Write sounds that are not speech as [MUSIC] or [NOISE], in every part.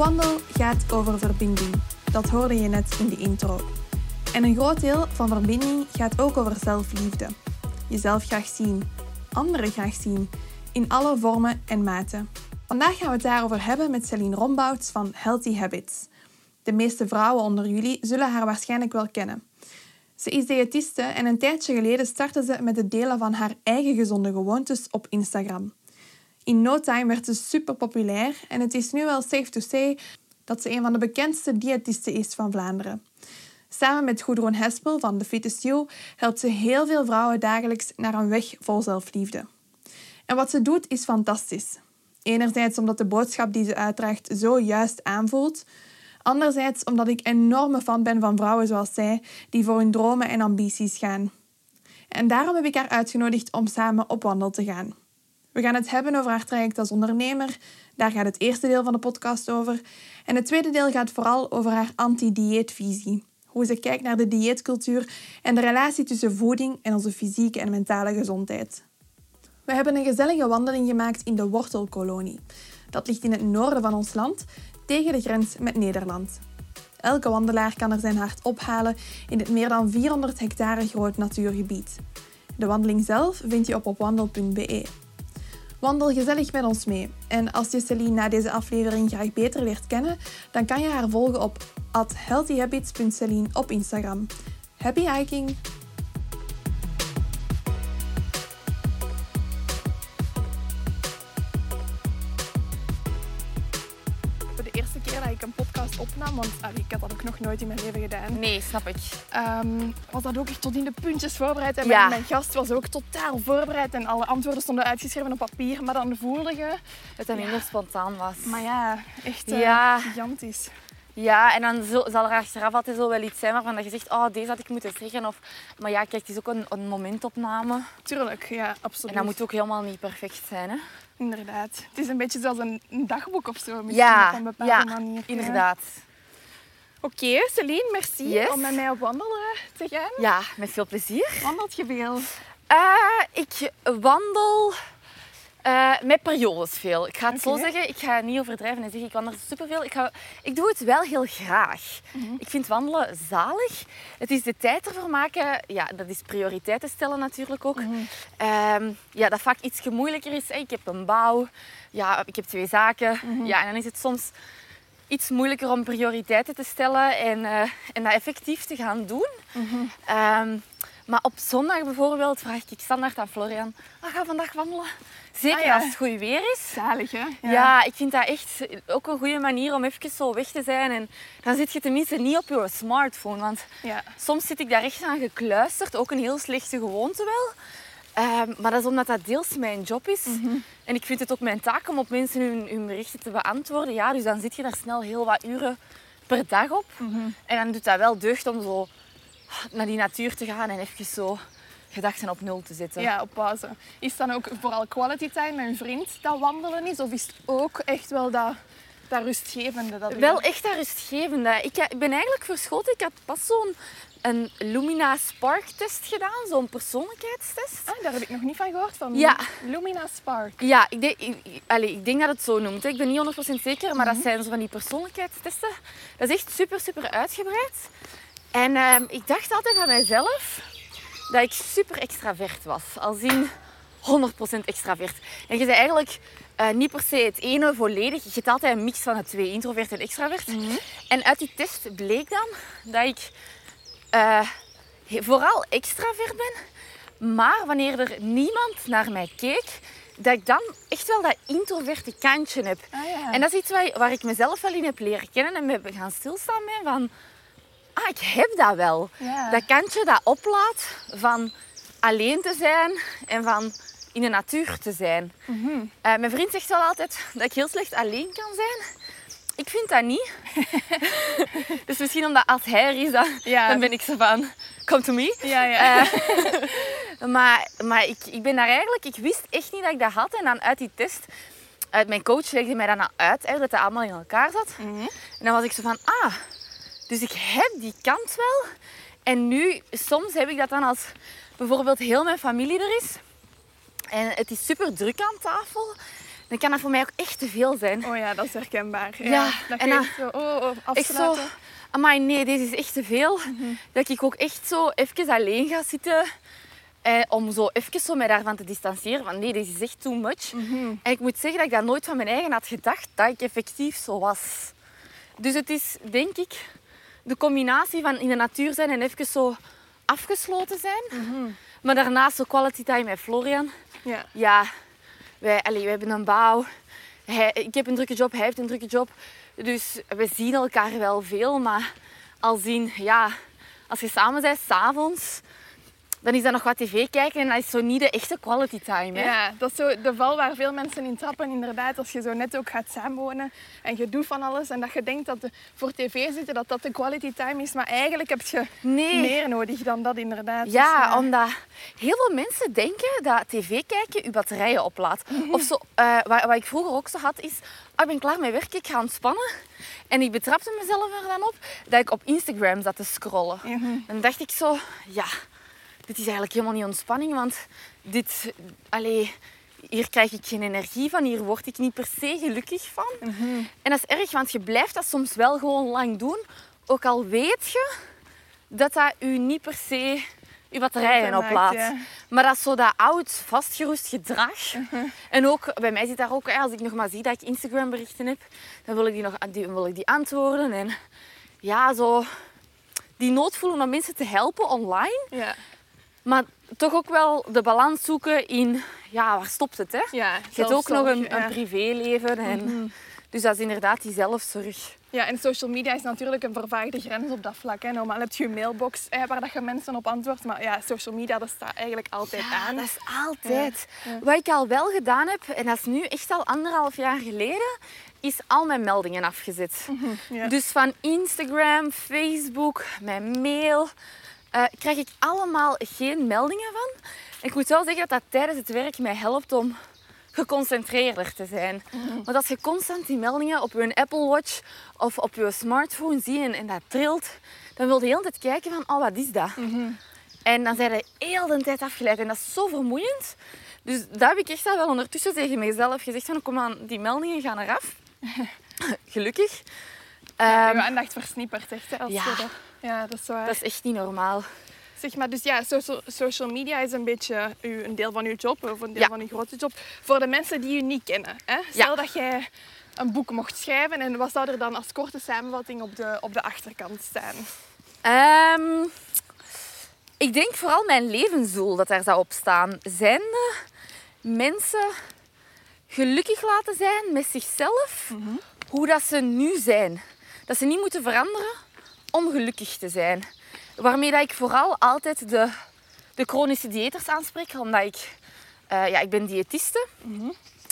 Wandel gaat over verbinding. Dat hoorde je net in de intro. En een groot deel van verbinding gaat ook over zelfliefde. Jezelf graag zien, anderen graag zien, in alle vormen en maten. Vandaag gaan we het daarover hebben met Celine Rombouts van Healthy Habits. De meeste vrouwen onder jullie zullen haar waarschijnlijk wel kennen. Ze is diëtiste en een tijdje geleden startte ze met het delen van haar eigen gezonde gewoontes op Instagram. In no time werd ze super populair en het is nu wel safe to say dat ze een van de bekendste diëtisten is van Vlaanderen. Samen met Gudrun Hespel van The Fittest You helpt ze heel veel vrouwen dagelijks naar een weg vol zelfliefde. En wat ze doet is fantastisch. Enerzijds omdat de boodschap die ze uitdraagt zo juist aanvoelt. Anderzijds omdat ik enorme fan ben van vrouwen zoals zij, die voor hun dromen en ambities gaan. En daarom heb ik haar uitgenodigd om samen op wandel te gaan. We gaan het hebben over haar traject als ondernemer. Daar gaat het eerste deel van de podcast over. En het tweede deel gaat vooral over haar anti-dieetvisie. Hoe ze kijkt naar de dieetcultuur en de relatie tussen voeding en onze fysieke en mentale gezondheid. We hebben een gezellige wandeling gemaakt in de Wortelkolonie. Dat ligt in het noorden van ons land, tegen de grens met Nederland. Elke wandelaar kan er zijn hart ophalen in het meer dan 400 hectare groot natuurgebied. De wandeling zelf vind je op opwandel.be. Wandel gezellig met ons mee. En als je Celine na deze aflevering graag beter leert kennen, dan kan je haar volgen op healthyhabits.celine op Instagram. Happy hiking! Opnam, want allee, ik had dat ook nog nooit in mijn leven gedaan, Nee, snap ik. Ehm, was dat ook echt tot in de puntjes voorbereid. En Ja. mijn, gast was ook totaal voorbereid en alle antwoorden stonden uitgeschreven op papier. Maar dan voelde je, Dat het minder spontaan was. maar ja, echt eh, gigantisch. Ja, en dan zo- zal er achteraf altijd zo wel iets zijn waarvan je zegt, oh, deze had ik moeten zeggen. Of, maar ja, kijk, het is ook een, een momentopname. Tuurlijk, ja, absoluut. En dat moet ook helemaal niet perfect zijn, hè? Inderdaad. Het is een beetje zoals een, een dagboek of zo, misschien Ja, op een bepaalde ja, manier. ja. Inderdaad. Oké, Celine, merci Yes. om met mij op wandelen te gaan. Ja, met veel plezier. Wandelt je veel? Eh, ik wandel eh, met periodes veel. Ik ga het zo zeggen, ik ga niet overdrijven en zeggen ik wandel superveel. Ik, ga, ik doe het wel heel graag. Mhm. Ik vind wandelen zalig. Het is de tijd ervoor maken. Ja, dat is prioriteiten stellen natuurlijk ook. Mhm. Ehm, ja, dat vaak iets moeilijker is. Ik heb een bouw. Ja, ik heb twee zaken. Mhm. Ja, en dan is het soms iets moeilijker om prioriteiten te stellen en, eh, en dat effectief te gaan doen. Mhm. Maar op zondag bijvoorbeeld vraag ik standaard aan Florian, ah, ga vandaag wandelen. Zeker Ah, ja. als het goed weer is. Zalig, hè? Ja. ik vind dat echt ook een goede manier om even zo weg te zijn. En dan zit je tenminste niet op je smartphone. Want ja. soms zit ik daar echt aan gekluisterd. Ook een heel slechte gewoonte wel. Ehm, maar dat is omdat dat deels mijn job is. Mhm. En ik vind het ook mijn taak om op mensen hun, hun berichten te beantwoorden. Ja, dus dan zit je daar snel heel wat uren per dag op. Mhm. En dan doet dat wel deugd om zo naar die natuur te gaan en even zo gedachten op nul te zetten. Ja, op pauze. Is dan ook vooral quality time met een vriend dat wandelen is? Of is het ook echt wel dat, dat rustgevende? Dat Wel echt dat rustgevende. Ik ik ben eigenlijk verschoten. Ik had pas zo'n een Lumina Spark test gedaan, zo'n persoonlijkheidstest. Ah, daar heb ik nog niet van gehoord. Van Ja. Lumina Spark. Ja, ik denk, ik, ik- denk dat het zo noemt. hè. Ik ben niet 100% zeker, maar dat zijn zo van die persoonlijkheidstesten. Dat is echt super, super uitgebreid. En ehm, ik dacht altijd van mijzelf dat ik super extravert was. Als in 100% extravert. En je bent eigenlijk eh, niet per se het ene volledig. Je hebt altijd een mix van de twee, introvert en extravert. En uit die test bleek dan dat ik he- vooral extravert ben. Maar wanneer er niemand naar mij keek, dat ik dan echt wel dat introverte kantje heb. Ah, ja. En dat is iets waar, waar ik mezelf wel in heb leren kennen en mee gaan stilstaan met van... Ah, ik heb dat wel. Ja. Dat kantje dat oplaat van alleen te zijn en van in de natuur te zijn. Eh, mijn vriend zegt wel altijd dat ik heel slecht alleen kan zijn. Ik vind dat niet. [LAUGHS] dus misschien omdat als hij er is, dan, Ja. dan ben ik zo van, come to me. Ja, ja. Eh, [LAUGHS] maar maar ik, ik ben daar eigenlijk, ik wist echt niet dat ik dat had. En dan uit die test, uit mijn coach legde mij dat nou uit, hè, dat het allemaal in elkaar zat. Mhm. En dan was ik zo van, ah, dus ik heb die kant wel. En nu, soms heb ik dat dan als bijvoorbeeld heel mijn familie er is. En het is super druk aan tafel. Dan kan dat voor mij ook echt te veel zijn. Oh ja, dat is herkenbaar. Ja, Ja, dat en je dan- zo, oh, oh, Echt zo, afsluiten. amai nee, deze is echt te veel. Dat ik ook echt zo even alleen ga zitten. Eh, om zo even zo mij daarvan te distancieren. Van nee, deze is echt too much. En ik moet zeggen dat ik dat nooit van mijn eigen had gedacht. Dat ik effectief zo was. Dus het is, denk ik, de combinatie van in de natuur zijn en even zo afgesloten zijn. Maar daarnaast zo quality time met Florian. Ja. Ja, wij, allee, wij hebben een bouw. Hij, ik heb een drukke job, hij heeft een drukke job. Dus we zien elkaar wel veel. Maar als, in, ja, als je samen bent, s'avonds, dan is dat nog wat tv kijken. En dat is zo niet de echte quality time. Hè? Ja, dat is zo de val waar veel mensen in trappen. Inderdaad, als je zo net ook gaat samenwonen en je doet van alles en dat je denkt dat de, voor tv zitten dat dat de quality time is, maar eigenlijk heb je Nee. meer nodig dan dat inderdaad. Ja, Dus, omdat heel veel mensen denken dat tv kijken je batterijen oplaadt. [LAUGHS] Of zo, eh, wat, wat ik vroeger ook zo had, is... ah, ik ben klaar met werk, ik ga ontspannen. En ik betrapte mezelf er dan op dat ik op Instagram zat te scrollen. Mhm. Dan dacht ik zo, ja, dit is eigenlijk helemaal niet ontspanning, want dit... Allee, hier krijg ik geen energie van, hier word ik niet per se gelukkig van. Mhm. En dat is erg, want je blijft dat soms wel gewoon lang doen. Ook al weet je dat dat u niet per se je batterijen ja. Maar dat is zo dat oud, vastgerust gedrag. En ook, bij mij zit daar ook, als ik nog maar zie dat ik Instagram berichten heb, dan wil ik die, nog, die, wil ik die antwoorden. En ja, zo die nood voelen om mensen te helpen online. Ja, Maar toch ook wel de balans zoeken in, ja, waar stopt het, hè? ja, Je hebt ook nog een, een privéleven. En, Dus dat is inderdaad die zelfzorg. Ja, en social media is natuurlijk een vervaagde grens op dat vlak. Hè. Normaal heb je je mailbox hè, waar dat je mensen op antwoordt. Maar ja, social media, dat staat eigenlijk altijd aan. dat is altijd. Ja. Wat ik al wel gedaan heb, en dat is nu echt al anderhalf jaar geleden, is al mijn meldingen afgezet. ja. Dus van Instagram, Facebook, mijn mail, eh, krijg ik allemaal geen meldingen van. Ik moet wel zeggen dat dat tijdens het werk mij helpt om geconcentreerder te zijn. Want als je constant die meldingen op je Apple Watch of op je smartphone ziet en, dat trilt, dan wil je de hele tijd kijken van, oh, wat is dat? En dan zijn je heel de tijd afgeleid en dat is zo vermoeiend. Dus dat heb ik echt al wel ondertussen tegen mezelf gezegd van, kom aan, die meldingen gaan eraf. [LAUGHS] Gelukkig. Ja, Ehm, je aandacht versnippert echt. Hè, als ja. je dat, ja, dat is waar. dat is echt niet normaal. Zeg maar, dus ja, social, social media is een beetje uw, een deel van uw job, of een deel Ja. van uw grote job. Voor de mensen die u niet kennen. Hè? Stel dat jij een boek mocht schrijven en wat zou er dan als korte samenvatting op de, op de achterkant staan? Ehm, ik denk vooral mijn levensdoel dat daar zou op staan. Zijn de mensen gelukkig laten zijn met zichzelf, hoe dat ze nu zijn. Dat ze niet moeten veranderen om gelukkig te zijn. Waarmee dat ik vooral altijd de, de chronische diëters aanspreek, omdat ik, eh, ja, ik ben diëtiste.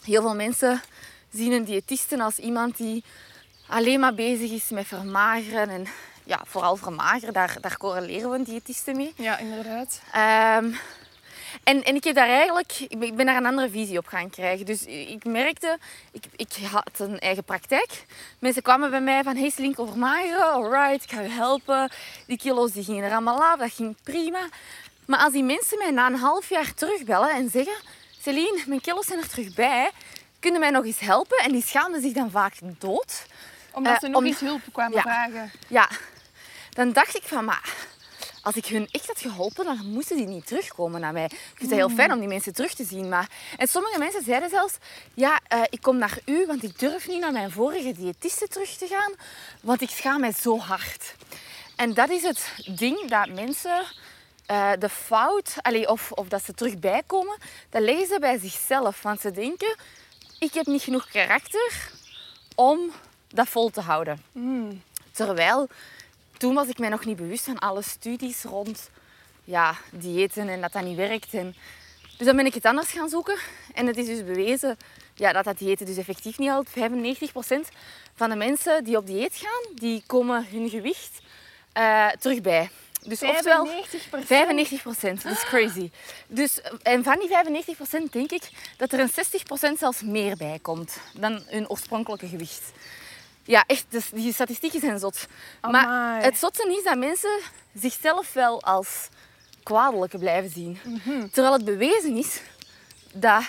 Heel veel mensen zien een diëtiste als iemand die alleen maar bezig is met vermageren. En ja, vooral vermageren, daar, daar correleren we een diëtiste mee. Ja, inderdaad. Ehm, en, en ik heb daar eigenlijk, ik ben, ik ben daar een andere visie op gaan krijgen. Dus ik merkte, ik, ik had een eigen praktijk. Mensen kwamen bij mij van, hey Slink over alright, ik ga je helpen. Die kilo's die gingen er allemaal af, dat ging prima. Maar als die mensen mij na een half jaar terugbellen en zeggen, Celine, mijn kilo's zijn er terug bij, kunnen mij nog eens helpen? En die schaamden zich dan vaak dood. Omdat Eh, ze nog om- eens hulp kwamen Ja. vragen. Ja, dan dacht ik van, maar als ik hun echt had geholpen, dan moesten die niet terugkomen naar mij. Ik vind het heel fijn om die mensen terug te zien. Maar... En sommige mensen zeiden zelfs, ja, eh, ik kom naar u, want ik durf niet naar mijn vorige diëtiste terug te gaan, want ik schaam mij zo hard. En dat is het ding dat mensen eh, de fout, allee, of, of dat ze terug bijkomen, dat leggen ze bij zichzelf. Want ze denken, ik heb niet genoeg karakter om dat vol te houden. Terwijl, toen was ik mij nog niet bewust van alle studies rond ja, diëten en dat dat niet werkt. En Dus dan ben ik het anders gaan zoeken. En het is dus bewezen ja, dat dat dieet dus effectief niet helpt. 95% van de mensen die op dieet gaan, die komen hun gewicht uh, terug bij. Dus 95 95 procent. Dat is crazy. Dus, en van die 95 procent denk ik dat er een 60 procent zelfs meer bij komt dan hun oorspronkelijke gewicht. Ja, echt. Dus die statistieken zijn zot. Maar het zotte is dat mensen zichzelf wel als kwaadelijke blijven zien. Mhm. Terwijl het bewezen is dat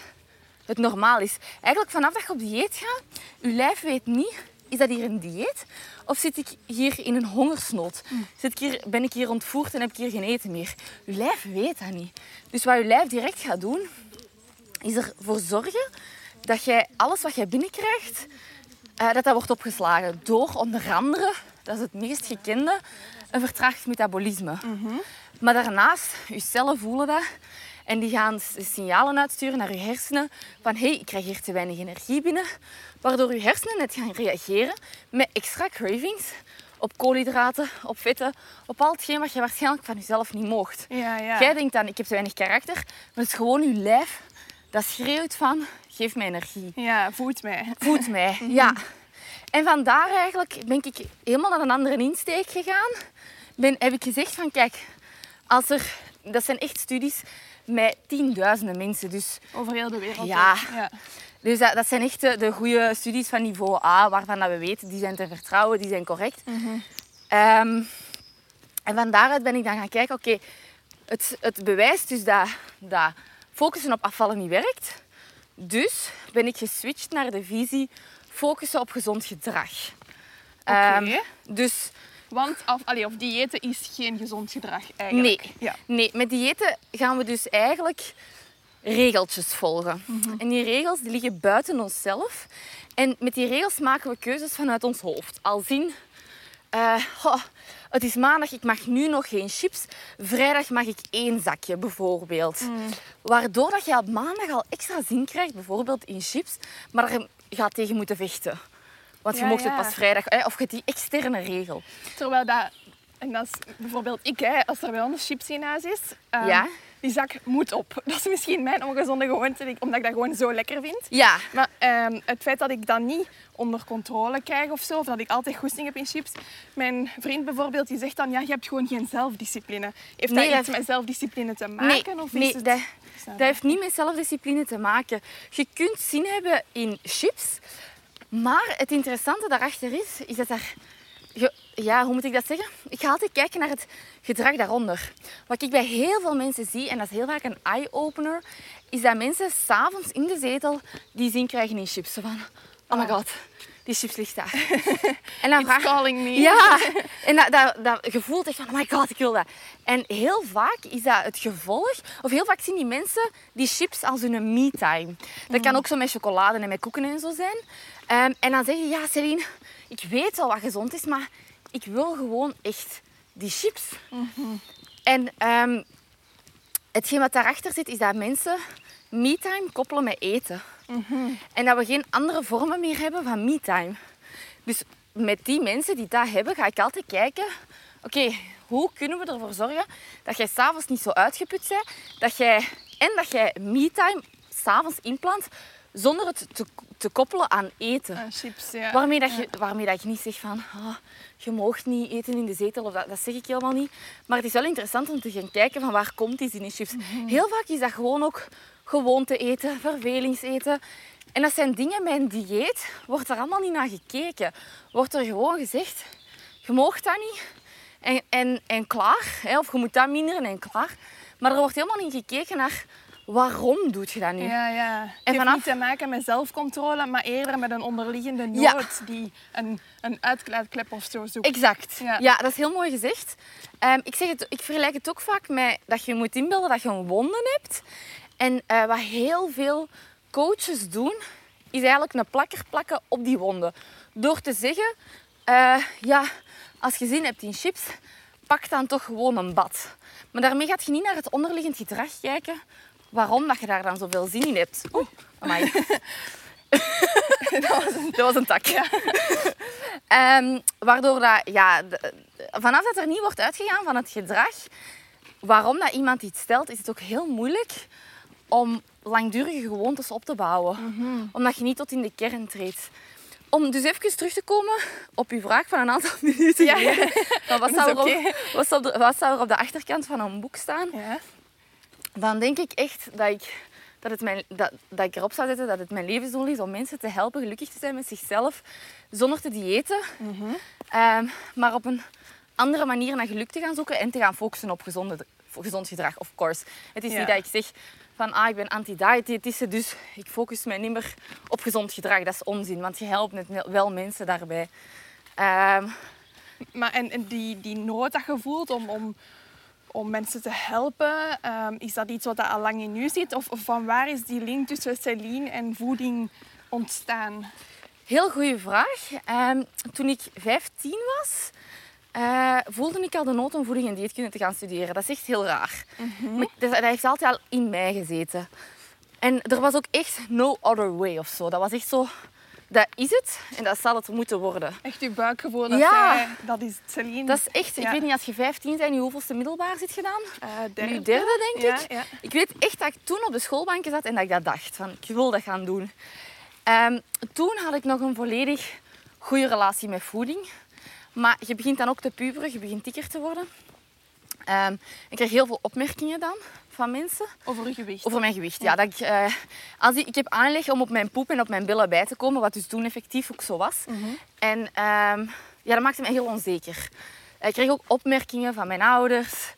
het normaal is. Eigenlijk vanaf dat je op dieet gaat, je lijf weet niet, is dat hier een dieet? Of zit ik hier in een hongersnood? Mm. Zit ik hier, ben ik hier ontvoerd en heb ik hier geen eten meer? Je lijf weet dat niet. Dus wat je lijf direct gaat doen, is ervoor zorgen dat jij alles wat jij binnenkrijgt, uh, dat dat wordt opgeslagen. Door onder andere, dat is het meest gekende, een vertraagd metabolisme. Mhm. Maar daarnaast, je cellen voelen dat. En die gaan signalen uitsturen naar je hersenen van hé, hey, ik krijg hier te weinig energie binnen. Waardoor je hersenen net gaan reageren met extra cravings op koolhydraten, op vetten, op al hetgeen wat je waarschijnlijk van jezelf niet moogt. Ja, ja. Jij denkt dan, ik heb te weinig karakter, maar het is gewoon je lijf dat schreeuwt van, geef mij energie. Ja, voed mij. Voed mij, [LAUGHS] ja. En vandaar eigenlijk ben ik helemaal naar een andere insteek gegaan. Ben, heb ik gezegd van, kijk, als er, dat zijn echt studies met tienduizenden mensen. Dus, Over heel de wereld. Ja. ja. Dus dat, dat, zijn echt de, goede studies van niveau A, waarvan dat we weten, die zijn te vertrouwen, die zijn correct. Mm en van daaruit ben ik dan gaan kijken, oké, het, het bewijst dus dat, dat focussen op afvallen niet werkt. Dus ben ik geswitcht naar de visie focussen op gezond gedrag. Oké. Ehm, dus want of, allee, of diëten is geen gezond gedrag eigenlijk. Nee. Ja. nee, met diëten gaan we dus eigenlijk regeltjes volgen. Mhm. En die regels die liggen buiten onszelf. En met die regels maken we keuzes vanuit ons hoofd. Al zien, uh, het is maandag, ik mag nu nog geen chips. Vrijdag mag ik één zakje, bijvoorbeeld. Mm. Waardoor dat je op maandag al extra zin krijgt, bijvoorbeeld in chips. Maar je gaat tegen moeten vechten. Want je mocht het pas vrijdag. Hè, of je die externe regel. Terwijl dat... En dat is bijvoorbeeld ik, hè, als er bij ons chips in huis is... Um, die zak moet op. [LAUGHS] Dat is misschien mijn ongezonde gewoonte, omdat ik dat gewoon zo lekker vind. Ja. Maar um, het feit dat ik dat niet onder controle krijg of zo, of dat ik altijd goesting heb in chips. Mijn vriend bijvoorbeeld, die zegt dan, ja, je hebt gewoon geen zelfdiscipline. Heeft dat iets met zelfdiscipline te maken? Nee, of nee het... dat, dat heeft niet met zelfdiscipline te maken. Je kunt zin hebben in chips, maar het interessante daarachter is, is dat daar... Ja, hoe moet ik dat zeggen? Ik ga altijd kijken naar het gedrag daaronder. Wat ik bij heel veel mensen zie, en dat is heel vaak een eye-opener, is dat mensen s'avonds in de zetel die zin krijgen in chips. Van, oh my ah. god, die chips ligt daar. [LAUGHS] en dan vraag calling me. Ja, [LAUGHS] en dat, dat, dat gevoel echt van, oh my god, ik wil dat. En heel vaak is dat het gevolg, of heel vaak zien die mensen die chips als hun me-time. Dat kan mm. ook zo met chocolade en met koeken en zo zijn. Um, en dan zeg je, ja Celine, ik weet wel wat gezond is, maar ik wil gewoon echt die chips. Mm En um, hetgeen wat daarachter zit, is dat mensen me-time koppelen met eten. Mhm. En dat we geen andere vormen meer hebben van me-time. Dus met die mensen die dat hebben, ga ik altijd kijken... Oké, hoe kunnen we ervoor zorgen dat jij s'avonds niet zo uitgeput bent? Dat jij, en dat jij me-time s'avonds inplant zonder het te, te koppelen aan eten. Aan chips, ja. Waarmee, dat je, waarmee dat je niet zegt van... Oh, je mag niet eten in de zetel, of dat, dat zeg ik helemaal niet. Maar het is wel interessant om te gaan kijken van waar komt die zin in chips. Mhm. Heel vaak is dat gewoon ook gewoonte eten, vervelingseten. En dat zijn dingen, mijn dieet wordt er allemaal niet naar gekeken. Wordt er gewoon gezegd, je mag dat niet en, en, en klaar. Hè? Of je moet dat minderen en klaar. Maar er wordt helemaal niet gekeken naar waarom doe je dat nu? Ja, ja. Het en heeft niet te maken met zelfcontrole, maar eerder met een onderliggende nood die een, een uitklaatklep of zo zoekt. Exact. Ja. ja, dat is heel mooi gezegd. Um, ik, zeg het, ik vergelijk het ook vaak met dat je moet inbeelden dat je een wonden hebt. En uh, wat heel veel coaches doen, is eigenlijk een plakker plakken op die wonden. Door te zeggen, uh, ja, als je zin hebt in chips, pak dan toch gewoon een bad. Maar daarmee gaat je niet naar het onderliggend gedrag kijken, waarom dat je daar dan zoveel zin in hebt. Oeh, amai. [LAUGHS] dat, was een... dat was een tak. Ja. um, [LAUGHS] waardoor dat, ja, vanaf dat er niet wordt uitgegaan van het gedrag, waarom dat iemand iets stelt, is het ook heel moeilijk om langdurige gewoontes op te bouwen. Omdat je niet tot in de kern treedt. Om dus even terug te komen op uw vraag van een aantal [LAUGHS] minuten Ja. geleden. Wat, zou er op, wat, zou er, wat zou er op de achterkant van een boek staan? Ja. Dan denk ik echt dat ik, dat, het mijn, dat, dat ik erop zou zetten dat het mijn levensdoel is om mensen te helpen gelukkig te zijn met zichzelf zonder te diëten. Ehm, maar op een andere manier naar geluk te gaan zoeken en te gaan focussen op gezonde, gezond gedrag, of course. Het is Ja. niet dat ik zeg van ah, ik ben anti-diëtiste, dus ik focus mij niet meer op gezond gedrag. Dat is onzin, want je helpt net wel mensen daarbij. Ehm, Maar en, en die, die nood dat je voelt om, om, om mensen te helpen, ehm, is dat iets wat dat al lang in u zit? Of, of van waar is die link tussen Celine en voeding ontstaan? Heel goede vraag. Ehm, toen ik 15 was, eh, voelde ik al de nood om voeding en dieetkunde te gaan studeren. Dat is echt heel raar. Maar dat, dat heeft altijd al in mij gezeten. En er was ook echt no other way of zo. Dat was echt zo, dat is het en dat zal het moeten worden. Echt uw buikgevoel, dat, Ja. dat is Celine. Dat is echt, ik Ja. weet niet, als je 15 bent, je hoeveelste middelbaar zit gedaan? Eh, Nu derde, denk Ja, ik. ja. Ik weet echt dat ik toen op de schoolbanken zat en dat ik dat dacht. Van, ik wil dat gaan doen. Ehm, toen had ik nog een volledig goede relatie met voeding. Maar je begint dan ook te puberen, je begint dikker te worden. Ehm, ik kreeg heel veel opmerkingen dan van mensen Over uw gewicht. over mijn gewicht. Ja, dat ik, eh, als ik, ik heb aanleg om op mijn poep en op mijn billen bij te komen, wat dus toen effectief ook zo was. En ehm, ja, dat maakte me heel onzeker. Ik kreeg ook opmerkingen van mijn ouders,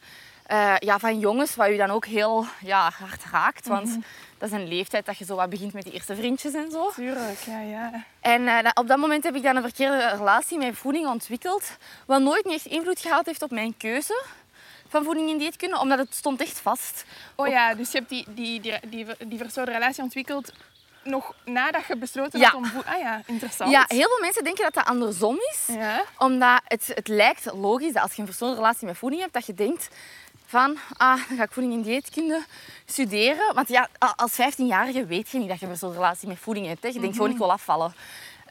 eh, ja, van jongens, wat je dan ook heel ja, hard raakt. Want dat is een leeftijd dat je zo wat begint met die eerste vriendjes en zo. Tuurlijk, ja, ja. En eh, op dat moment heb ik dan een verkeerde relatie met voeding ontwikkeld. Wat nooit niet echt invloed gehad heeft op mijn keuze van voeding en dieetkunde, omdat het stond echt vast. Oh ja, dus je hebt die, die, die, die, die verstoorde relatie ontwikkeld nog nadat je besloten Ja. had om voeding... Ah ja, interessant. Ja, heel veel mensen denken dat dat andersom is. Ja. Omdat het, het lijkt logisch dat als je een verstoorde relatie met voeding hebt, dat je denkt van, ah, dan ga ik voeding en dieetkunde studeren. Want ja, als 15-jarige weet je niet dat je een relatie met voeding hebt. Hè. Je denkt gewoon, ik wil afvallen.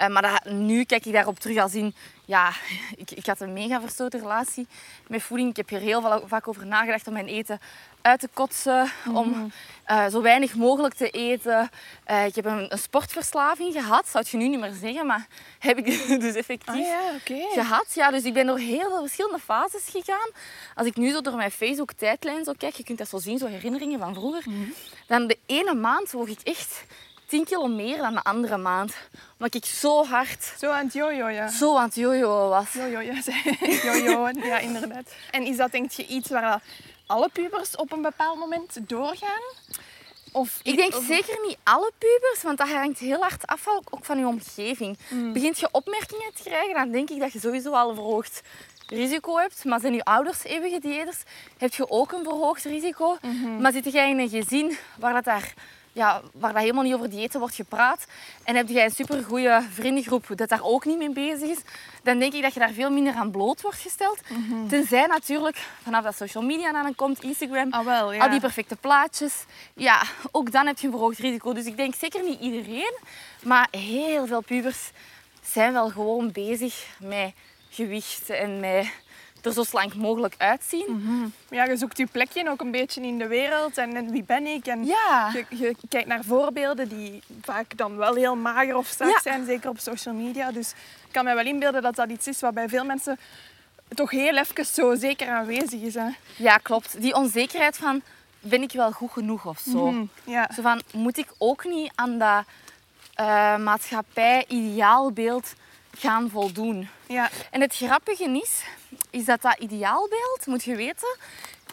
Eh, maar dat- nu kijk ik daarop terug als in, ja, [LAUGHS] ik, ik had een mega verstoorde relatie met voeding. Ik heb hier heel veel, vaak over nagedacht om mijn eten uit te kotsen, om eh, zo weinig mogelijk te eten. Eh, ik heb een, een sportverslaving gehad, zou je nu niet meer zeggen, maar [LAUGHS] heb ik [LAUGHS] dus effectief Ah ja, oké. gehad. Ja, dus ik ben door heel veel verschillende fases gegaan. Als ik nu zo door mijn Facebook tijdlijn zo kijk, je kunt dat zo zien, zo herinneringen van vroeger. Dan de ene maand woog ik echt 10 kilo meer dan de andere maand. Omdat ik zo hard, Zo aan het jojo, ja. zo aan het jojo was. Jojo, ja. [LAUGHS] Jojo, ja, inderdaad. En is dat denk je iets waar dat alle pubers op een bepaald moment doorgaan? Of Ik denk of- zeker niet alle pubers, want dat hangt heel hard af ook van je omgeving. Begint je opmerkingen te krijgen, dan denk ik dat je sowieso al een verhoogd risico hebt. Maar zijn je ouders eeuwige diëters, heb je ook een verhoogd risico. Maar zit jij in een gezin waar dat daar... Ja, waar dat helemaal niet over diëten wordt gepraat en heb jij een supergoeie vriendengroep dat daar ook niet mee bezig is, dan denk ik dat je daar veel minder aan bloot wordt gesteld. Tenzij natuurlijk, vanaf dat social media aan komt, Instagram, Ah wel, ja. al die perfecte plaatjes. Ja, ook dan heb je een verhoogd risico. Dus ik denk zeker niet iedereen, maar heel veel pubers zijn wel gewoon bezig met gewicht en met er zo slank mogelijk uitzien. Ja, je zoekt je plekje ook een beetje in de wereld en, en wie ben ik? En Ja. je, je kijkt naar voorbeelden die vaak dan wel heel mager of strak Ja. zijn, zeker op social media. Dus ik kan me wel inbeelden dat dat iets is wat bij veel mensen toch heel even zo zeker aanwezig is. Hè? Ja, klopt. Die onzekerheid van, ben ik wel goed genoeg of zo? Mhm, Ja. Zo van, moet ik ook niet aan dat eh, maatschappij-ideaalbeeld gaan voldoen? Ja. En het grappige is, is dat dat ideaalbeeld, moet je weten,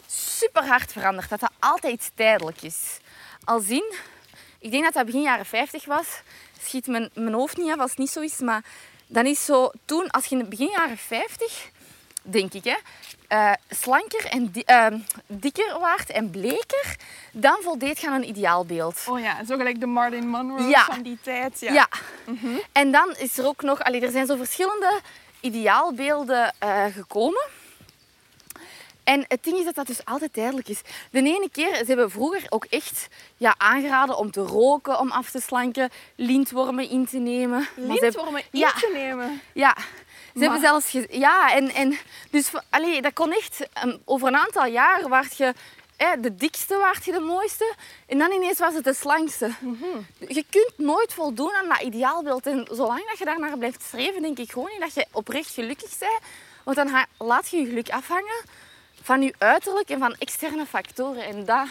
super hard verandert. Dat dat altijd iets tijdelijk is. Al zien, ik denk dat dat begin jaren 50 was. Schiet mijn, mijn hoofd niet af als het niet zo is. Maar dan is zo toen, als je in het begin jaren 50, denk ik, hè, eh, slanker en di- eh, dikker waard en bleker, dan voldeed je aan een ideaalbeeld. Oh ja, zo gelijk de Marilyn Monroe Ja. van die tijd. Ja. Ja. En dan is er ook nog... Allee, er zijn zo verschillende ideaalbeelden eh, gekomen. En het ding is dat dat dus altijd tijdelijk is. De ene keer, ze hebben vroeger ook echt ja, aangeraden om te roken, om af te slanken, lintwormen in te nemen. Lintwormen in Ja. te nemen. Ja. Ze hebben zelfs... Ja, en, en dus... Allee, dat kon echt... ehm, over een aantal jaar werd je hè, de dikste waard je de mooiste. En dan ineens was het de slangste. Je kunt nooit voldoen aan dat ideaalbeeld. En zolang dat je daarnaar blijft streven, denk ik gewoon niet dat je oprecht gelukkig bent. Want dan laat je je geluk afhangen van je uiterlijk en van externe factoren. En dat,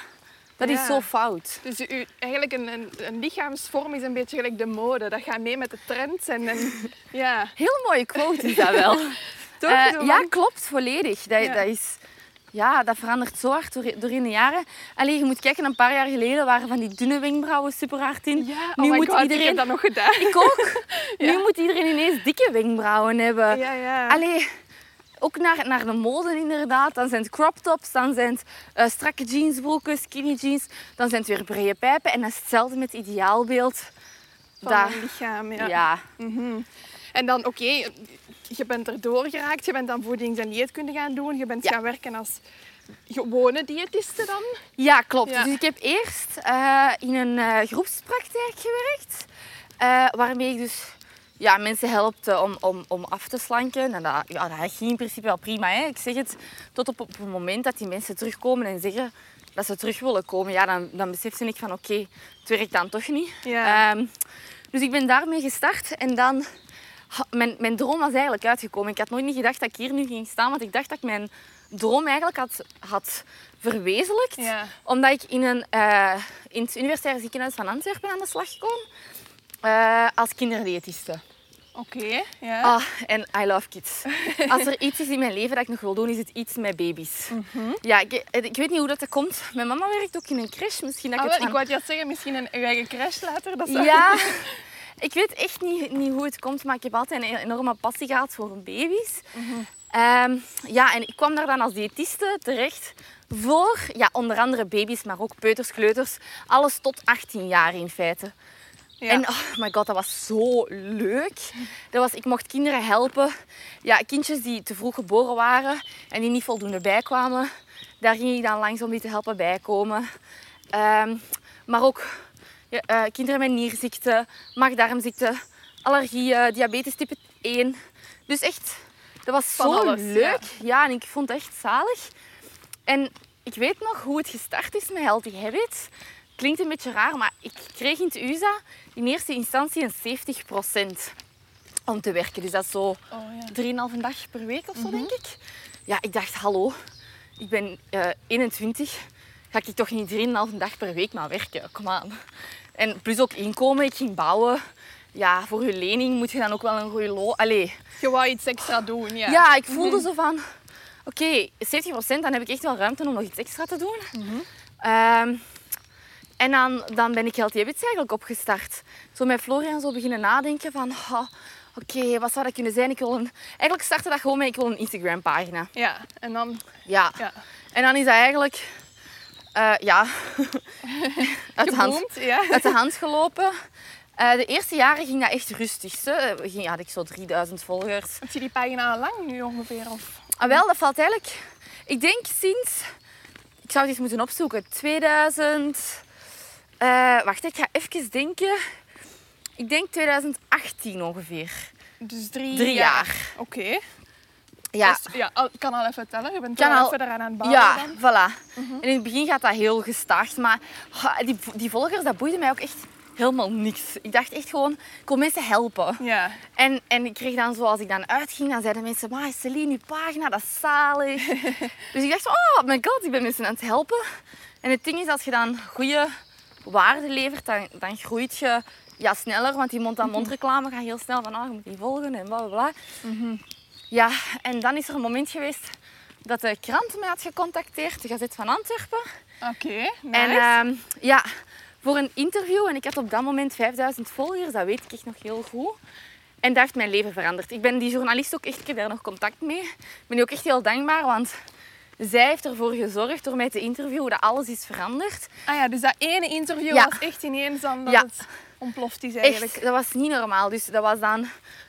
dat Ja. is zo fout. Dus u, eigenlijk een, een, een lichaamsvorm is een beetje gelijk de mode. Dat gaat mee met de trends. En, en [LAUGHS] ja, Heel mooie quote is dat wel. [LAUGHS] toch? Eh, ja, klopt, volledig. Dat, Ja. dat is, ja, dat verandert zo hard door, door in de jaren. Alleen je moet kijken, een paar jaar geleden waren van die dunne wenkbrauwen super hard in. ja, nu oh my moet God, ik iedereen... heb dat nog gedaan. Ik ook. [LAUGHS] Ja. Nu moet iedereen ineens dikke wenkbrauwen hebben. Ja, ja. Allee, ook naar, naar de mode inderdaad. Dan zijn het crop tops, dan zijn het eh, strakke jeansbroeken, skinny jeans. Dan zijn het weer brede pijpen. En dat is hetzelfde met het ideaalbeeld. Van Dat, lichaam, ja. ja. Mhm. En dan, oké, je bent erdoor geraakt. Je bent dan voedings- en dieetkunde gaan doen. Je bent Ja. gaan werken als gewone diëtiste dan. Ja, klopt. Ja. Dus ik heb eerst eh, in een eh, groepspraktijk gewerkt. eh, waarmee ik dus ja, mensen helpte om, om, om af te slanken. En dat, ja, dat ging in principe wel prima. Hè. Ik zeg het, tot op, op het moment dat die mensen terugkomen en zeggen dat ze terug willen komen. Ja, dan, dan besefte ik van oké, het werkt dan toch niet. Ja. Ehm, dus ik ben daarmee gestart en dan... Mijn, mijn droom was eigenlijk uitgekomen. Ik had nooit niet gedacht dat ik hier nu ging staan, want ik dacht dat ik mijn droom eigenlijk had, had verwezenlijkt Ja. omdat ik in, een, eh, in het Universitair Ziekenhuis van Antwerpen aan de slag kwam. eh, als kinderdiëtiste. Oké, ja. Ah, en I love kids. [LAUGHS] Als er iets is in mijn leven dat ik nog wil doen, is het iets met baby's. Mhm. Ja, ik, ik weet niet hoe dat komt. Mijn mama werkt ook in een crash. Misschien dat Ah, ik wel, het ik van... wou het juist zeggen, misschien een eigen crash later. Dat zou... Ja, [LAUGHS] ik weet echt niet, niet hoe het komt, maar ik heb altijd een enorme passie gehad voor baby's. Ehm, ja, en ik kwam daar dan als diëtiste terecht voor ja, onder andere baby's, maar ook peuters, kleuters. Alles tot 18 jaar in feite. Ja. En oh my god, dat was zo leuk. Dat was, ik mocht kinderen helpen. Ja, kindjes die te vroeg geboren waren en die niet voldoende bijkwamen. Daar ging ik dan langs om die te helpen bijkomen. Ehm, maar ook eh, kinderen met nierziekte, maagdarmziekte, allergieën, diabetes type 1. Dus echt, dat was Van zo alles, leuk. Ja. en ik vond het echt zalig. En ik weet nog hoe het gestart is met Healthy Habits. Klinkt een beetje raar, maar ik kreeg in het USA in eerste instantie een 70% om te werken. Dus dat is zo Oh, ja. 3,5 dag per week of zo, denk ik. Ja, ik dacht, hallo, ik ben eh 21. Ga ik toch niet 3,5 dag per week maar werken? Kom aan. En plus ook inkomen, ik ging bouwen. Ja, voor je lening moet je dan ook wel een goede loon... Allee, Je wou iets extra doen, ja. ja, ik voelde zo van... Oké, 70% dan heb ik echt wel ruimte om nog iets extra te doen. Ehm, en dan, dan ben ik Healthy Habits eigenlijk opgestart. Zo met Florian zo beginnen nadenken van... Oké, wat zou dat kunnen zijn? Ik wil een... Eigenlijk startte dat gewoon met ik wil een Instagram pagina. Ja, en dan... Ja. Ja. En dan is dat eigenlijk... eh, ja... [LAUGHS] uit, de hand, ja. uit de hand gelopen. Eh, de eerste jaren ging dat echt rustig. Hè. Gingen- had ik zo 3000 volgers. Heb je die pagina al lang nu ongeveer? Of? Ah, wel, dat valt eigenlijk... Ik denk sinds... Ik zou het eens moeten opzoeken. 2000... eh, wacht, ik ga even denken. Ik denk 2018 ongeveer. Dus drie, Drie jaar. Oké. Ja, Dus, ja, al- ik kan al even tellen. Je bent Kan al eraan aan het bouwen ja dan. voilà. En in het begin gaat dat heel gestaag. Maar die, die volgers, dat boeide mij ook echt helemaal niks. Ik dacht echt gewoon, ik wil mensen helpen. Ja. En, en ik kreeg dan zo, als ik dan uitging, dan zeiden mensen, maar Celine, je pagina, dat is zalig. [LAUGHS] dus ik dacht, oh my god, ik ben mensen aan het helpen. En het ding is, als je dan goede waarde levert, dan, dan groeit je ja, sneller. Want die mond-aan-mond reclame gaat heel snel van, oh, je moet die volgen en bla bla bla. Ja, en dan is er een moment geweest dat de krant mij had gecontacteerd, de Gazet van Antwerpen. Oké, nice. En ehm, ja, voor een interview. En ik had op dat moment 5000 volgers, dat weet ik echt nog heel goed. En dat heeft mijn leven veranderd. Ik ben die journalist ook echt, ik heb daar nog contact mee. Ik ben die ook echt heel dankbaar, want zij heeft ervoor gezorgd door mij te interviewen dat alles is veranderd. ah ja, dus dat ene interview Ja. was echt ineens dan dat Ja. het ontploft is eigenlijk. Echt, dat was niet normaal. Dus dat was dan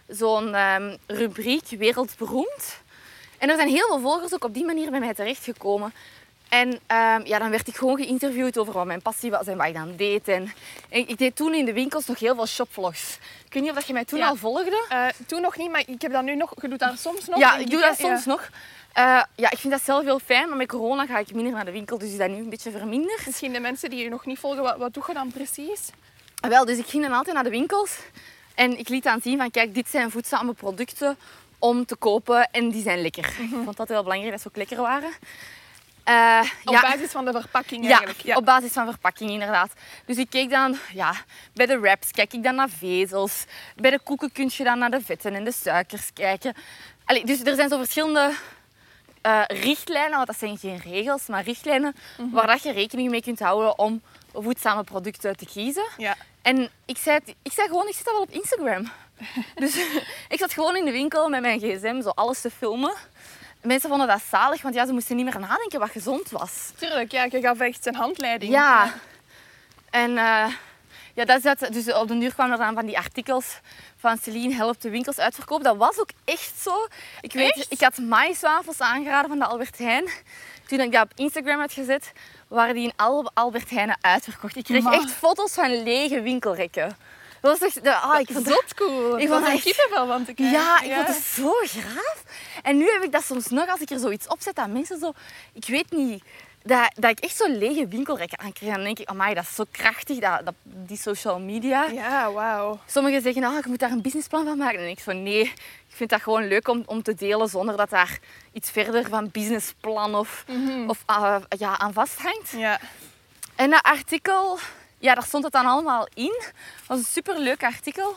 zo'n ehm, rubriek wereldberoemd. En er zijn heel veel volgers ook op die manier bij mij terechtgekomen. En ehm, ja, dan werd ik gewoon geïnterviewd over wat mijn passie was en wat ik dan deed. En, en ik deed toen in de winkels nog heel veel shopvlogs. Ik weet niet of dat je mij toen Ja. al volgde. Eh, toen nog niet, maar ik heb dat nu nog... Je doet dat soms nog? ja, ik doe dat soms nog. Eh, ja, ik vind dat zelf heel fijn, maar met corona ga ik minder naar de winkel, dus is dat nu een beetje verminderd. Misschien de mensen die je nog niet volgen, wat, wat doe je dan precies? Ah, Wel, dus ik ging dan altijd naar de winkels en ik liet dan zien van kijk, dit zijn voedzame producten om te kopen en die zijn lekker. Ik vond dat heel belangrijk dat ze ook lekker waren. Eh, Op ja, basis van de verpakking ja, eigenlijk. Ja. op basis van verpakking inderdaad. Dus ik keek dan, ja, bij de wraps kijk ik dan naar vezels. Bij de koeken kun je dan naar de vetten en de suikers kijken. Allee, dus er zijn zo verschillende eh, richtlijnen, want dat zijn geen regels, maar richtlijnen waar dat je rekening mee kunt houden om voedzame producten te kiezen. Ja. En ik zei, ik zei gewoon, ik zit al wel op Instagram. [LAUGHS] Dus [LAUGHS] ik zat gewoon in de winkel met mijn gsm zo alles te filmen. Mensen vonden dat zalig, want ja, ze moesten niet meer nadenken wat gezond was. Tuurlijk, ja, je gaf echt een handleiding. Ja. En eh, ja, dat is dat. Dus op de duur kwamen er dan van die artikels van Celine helpt de winkels uitverkopen. Dat was ook echt zo. Ik, weet, Echt? ik had maïswafels aangeraden van de Albert Heijn. Toen ik dat op Instagram had gezet, waren die in Albert Heijnen uitverkocht. Ik kreeg Maar- echt foto's van lege winkelrekken. Dat was echt... de- Ah, ik vond dat- cool. Ik vond er echt- van te kijken. ja, ik vond het zo graaf. En nu heb ik dat soms nog, als ik er zoiets op zet, dat mensen zo... Ik weet niet, dat, dat ik echt zo lege winkelrekken aankrijg. Dan denk ik, amai, dat is zo krachtig, dat, dat, die social media. Ja, wauw. Sommigen zeggen, ah, je moet daar een businessplan van maken. En ik van, nee, ik vind dat gewoon leuk om, om te delen zonder dat daar iets verder van businessplan of, of ah, ja, aan vasthangt. Ja. En dat artikel, ja, daar stond het dan allemaal in. Het was een superleuk artikel.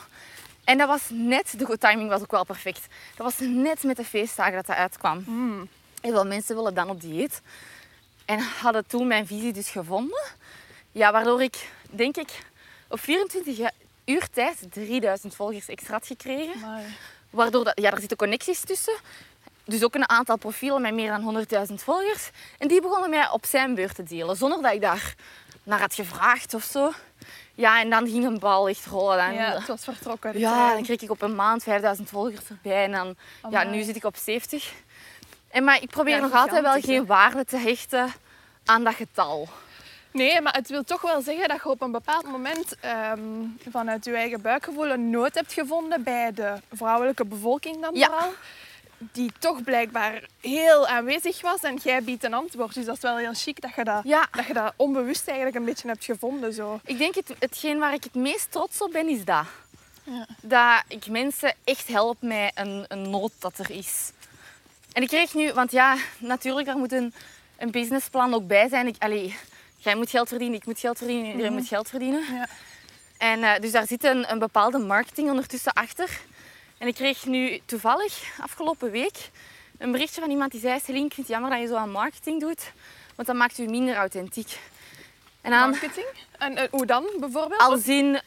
En dat was net, de timing was ook wel perfect. Dat was net met de feestdagen dat dat uitkwam. Heel veel mensen willen dan op dieet. En hadden toen mijn visie dus gevonden. Ja, waardoor ik, denk ik, op 24 ja- uur tijd 3000 volgers extra had gekregen. Waardoor dat, ja, er zitten connecties tussen. Dus ook een aantal profielen met meer dan 100.000 volgers. En die begonnen mij op zijn beurt te delen, zonder dat ik daar naar had gevraagd of zo. Ja, en dan ging een bal echt rollen. Dan, ja, het was vertrokken. ja, dan kreeg ik op een maand 5000 volgers erbij. En dan, ja, nu zit ik op 70. En, maar ik probeer Ja, nog altijd wel geen waarde te hechten aan dat getal. Nee, maar het wil toch wel zeggen dat je op een bepaald moment ehm, vanuit je eigen buikgevoel een nood hebt gevonden bij de vrouwelijke bevolking dan Ja. vooral. Die toch blijkbaar heel aanwezig was en jij biedt een antwoord. Dus dat is wel heel chic dat je dat, Ja. dat, je dat onbewust eigenlijk een beetje hebt gevonden. Zo. Ik denk het, hetgeen waar ik het meest trots op ben, is dat. Ja. Dat ik mensen echt help met een, een nood dat er is. En ik kreeg nu, want ja, natuurlijk, daar moet een, een businessplan ook bij zijn. Ik, allee, jij moet geld verdienen, ik moet geld verdienen, iedereen moet geld verdienen. Ja. En eh, dus daar zit een, een bepaalde marketing ondertussen achter. En ik kreeg nu toevallig afgelopen week een berichtje van iemand die zei: Celine, ik vind het jammer dat je zo aan marketing doet, want dat maakt u minder authentiek. En dan, Marketing. En eh, hoe dan bijvoorbeeld? als in,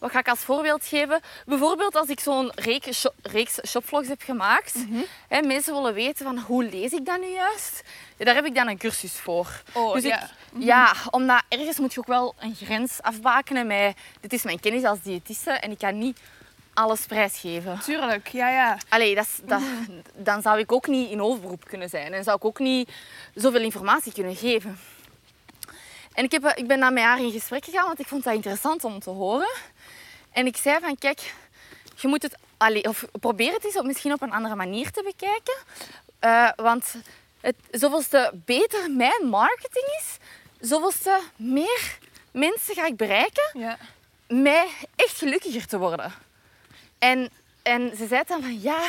wat ga ik als voorbeeld geven? Bijvoorbeeld als ik zo'n reeks, shop, reeks shopvlogs heb gemaakt. Mhm. hè, mensen willen weten van hoe lees ik dat nu juist? Ja, daar heb ik dan een cursus voor. Oh, dus ja. ik, ja, omdat ergens moet je ook wel een grens afbakenen met... Dit is mijn kennis als diëtiste en ik kan niet alles prijsgeven. Tuurlijk, ja, ja. Allee, dat, [LAUGHS] dan zou ik ook niet in overberoep kunnen zijn. En zou ik ook niet zoveel informatie kunnen geven. En ik, heb, ik ben dan met haar in gesprek gegaan, want ik vond dat interessant om te horen. En ik zei van, kijk, je moet het... Of probeer het eens op, misschien op een andere manier te bekijken. Eh, want het, zoveelste beter mijn marketing is, zoveelste meer mensen ga ik bereiken ja. mij echt gelukkiger te worden. En, en ze zei dan van ja,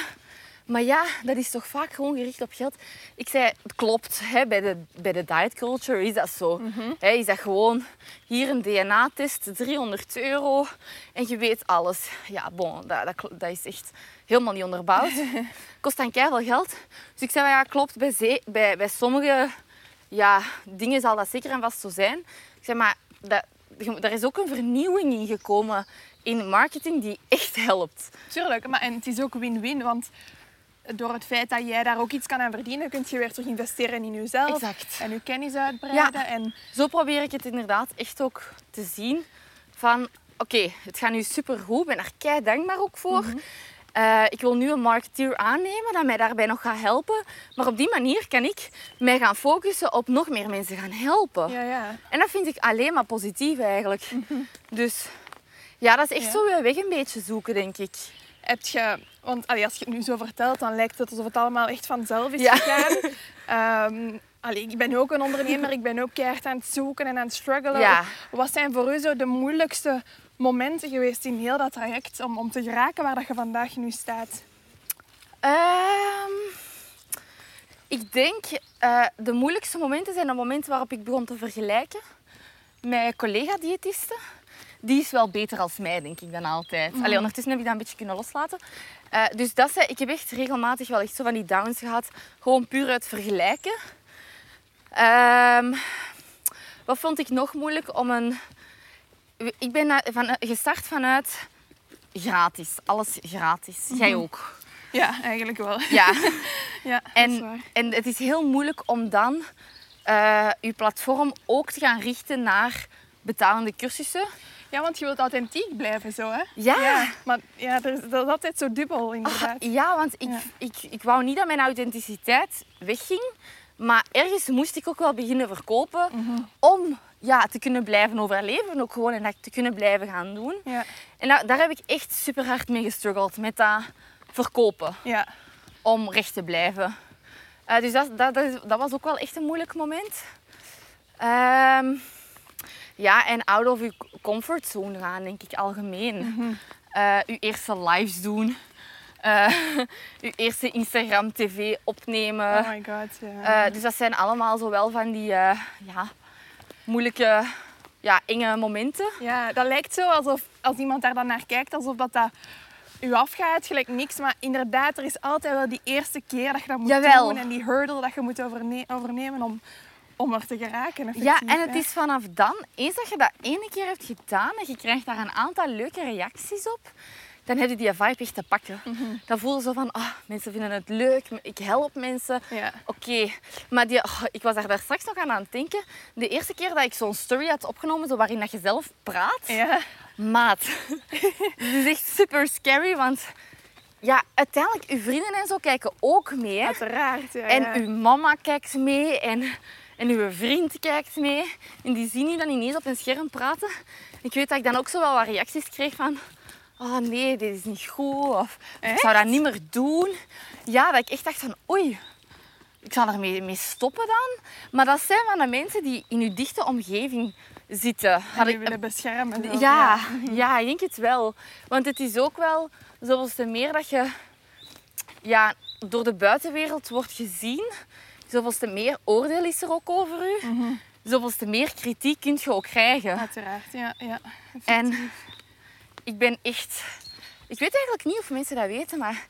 maar ja, dat is toch vaak gewoon gericht op geld. Ik zei, het klopt, hè, bij, de, bij de diet culture is dat zo. Hè, is dat gewoon hier een DNA-test, 300 euro en je weet alles. Ja, bon, dat, dat, is echt helemaal niet onderbouwd. [LAUGHS] Kost dan keihard geld. Dus ik zei, ja, klopt, bij, bij, bij sommige ja, dingen zal dat zeker en vast zo zijn. Ik zeg maar, dat, er is ook een vernieuwing in gekomen in marketing die echt helpt. Tuurlijk, maar en het is ook win-win, want door het feit dat jij daar ook iets kan aan verdienen, kun je weer terug investeren in jezelf Exact. en je kennis uitbreiden. En Zo probeer ik het inderdaad echt ook te zien. Van, oké, het gaat nu supergoed. Ik ben daar kei dankbaar ook voor. Eh, ik wil nu een marketeer aannemen dat mij daarbij nog gaat helpen. Maar op die manier kan ik mij gaan focussen op nog meer mensen gaan helpen. ja, ja. En dat vind ik alleen maar positief eigenlijk. Dus ja, dat is echt Ja. zo je weg een beetje zoeken, denk ik. Heb je Want allee, als je het nu zo vertelt, dan lijkt het alsof het allemaal echt vanzelf is Ja. gegaan. [LAUGHS] Allee, ik ben ook een ondernemer, ik ben ook keihard aan het zoeken en aan het struggelen. Ja. Wat zijn voor u zo de moeilijkste momenten geweest in heel dat traject om, om te geraken waar dat je vandaag nu staat? Ehm, ik denk eh, de moeilijkste momenten zijn de momenten waarop ik begon te vergelijken met collega-diëtisten. Die is wel beter als mij, denk ik dan altijd. Allee, ondertussen heb ik dat een beetje kunnen loslaten. Eh, dus dat zei, ik heb echt regelmatig wel echt zo van die downs gehad. Gewoon puur uit vergelijken. Ehm, wat vond ik nog moeilijk om een... Ik ben van, gestart vanuit gratis. Alles gratis. Jij ook. Ja, eigenlijk wel. Ja. [LAUGHS] Ja, En, en het is heel moeilijk om dan eh, je platform ook te gaan richten naar betalende cursussen. Ja, want je wilt authentiek blijven zo, hè? Ja. maar ja, er is, dat is altijd zo dubbel, inderdaad. Ja, want ik, Ja. Ik, ik wou niet dat mijn authenticiteit wegging. Maar ergens moest ik ook wel beginnen verkopen om ja, te kunnen blijven overleven. Ook gewoon en dat te kunnen blijven gaan doen. Ja, En daar, daar heb ik echt super hard mee gestruggeld. Met dat verkopen. ja. om recht te blijven. Eh, dus dat, dat, dat, dat was ook wel echt een moeilijk moment. Ehm, ja, en out of je comfortzone gaan, denk ik algemeen. Eh, uw eerste lives doen. Eh [LAUGHS] uw eerste Instagram TV opnemen. Oh my god, ja. Eh, dus dat zijn allemaal zo wel van die eh, ja, moeilijke, ja, enge momenten. Ja, dat lijkt zo alsof als iemand daar dan naar kijkt, alsof dat, dat u afgaat, gelijk niks. Maar inderdaad, er is altijd wel die eerste keer dat je dat moet Jawel. doen en die hurdle dat je moet overne- overnemen om, om er te geraken. Ja, effectief, en het is vanaf dan, eens dat je dat ene keer hebt gedaan en je krijgt daar een aantal leuke reacties op, dan heb je die vibe echt te pakken. Mhm. Dan voel je zo van, ah, mensen vinden het leuk, ik help mensen. Ja. Oké, maar die, oh, ik was daar, daar straks nog aan aan het denken. De eerste keer dat ik zo'n story had opgenomen, zo waarin dat je zelf praat, Ja, maat. [LAUGHS] Het is echt super scary, want ja, uiteindelijk, uw vrienden en zo kijken ook mee. Uiteraard. Ja, En ja. uw mama kijkt mee en, en uw vriend kijkt mee. En die zien u dan ineens op een scherm praten. Ik weet dat ik dan ook zo wel wat reacties kreeg van... Oh nee, dit is niet goed. Of ik zou dat niet meer doen. Ja, dat ik echt dacht van... Oei, ik zal ermee mee stoppen dan. Maar dat zijn van de mensen die in uw dichte omgeving zitten. En Had die ik- willen beschermen. ja, ja, ik denk het wel. Want het is ook wel zoals te meer dat je ja, door de buitenwereld wordt gezien, zoveel te meer oordeel is er ook over u. Zoveel te meer kritiek kun je ook krijgen. Uiteraard, ja. ja. En ik ben echt... Ik weet eigenlijk niet of mensen dat weten, maar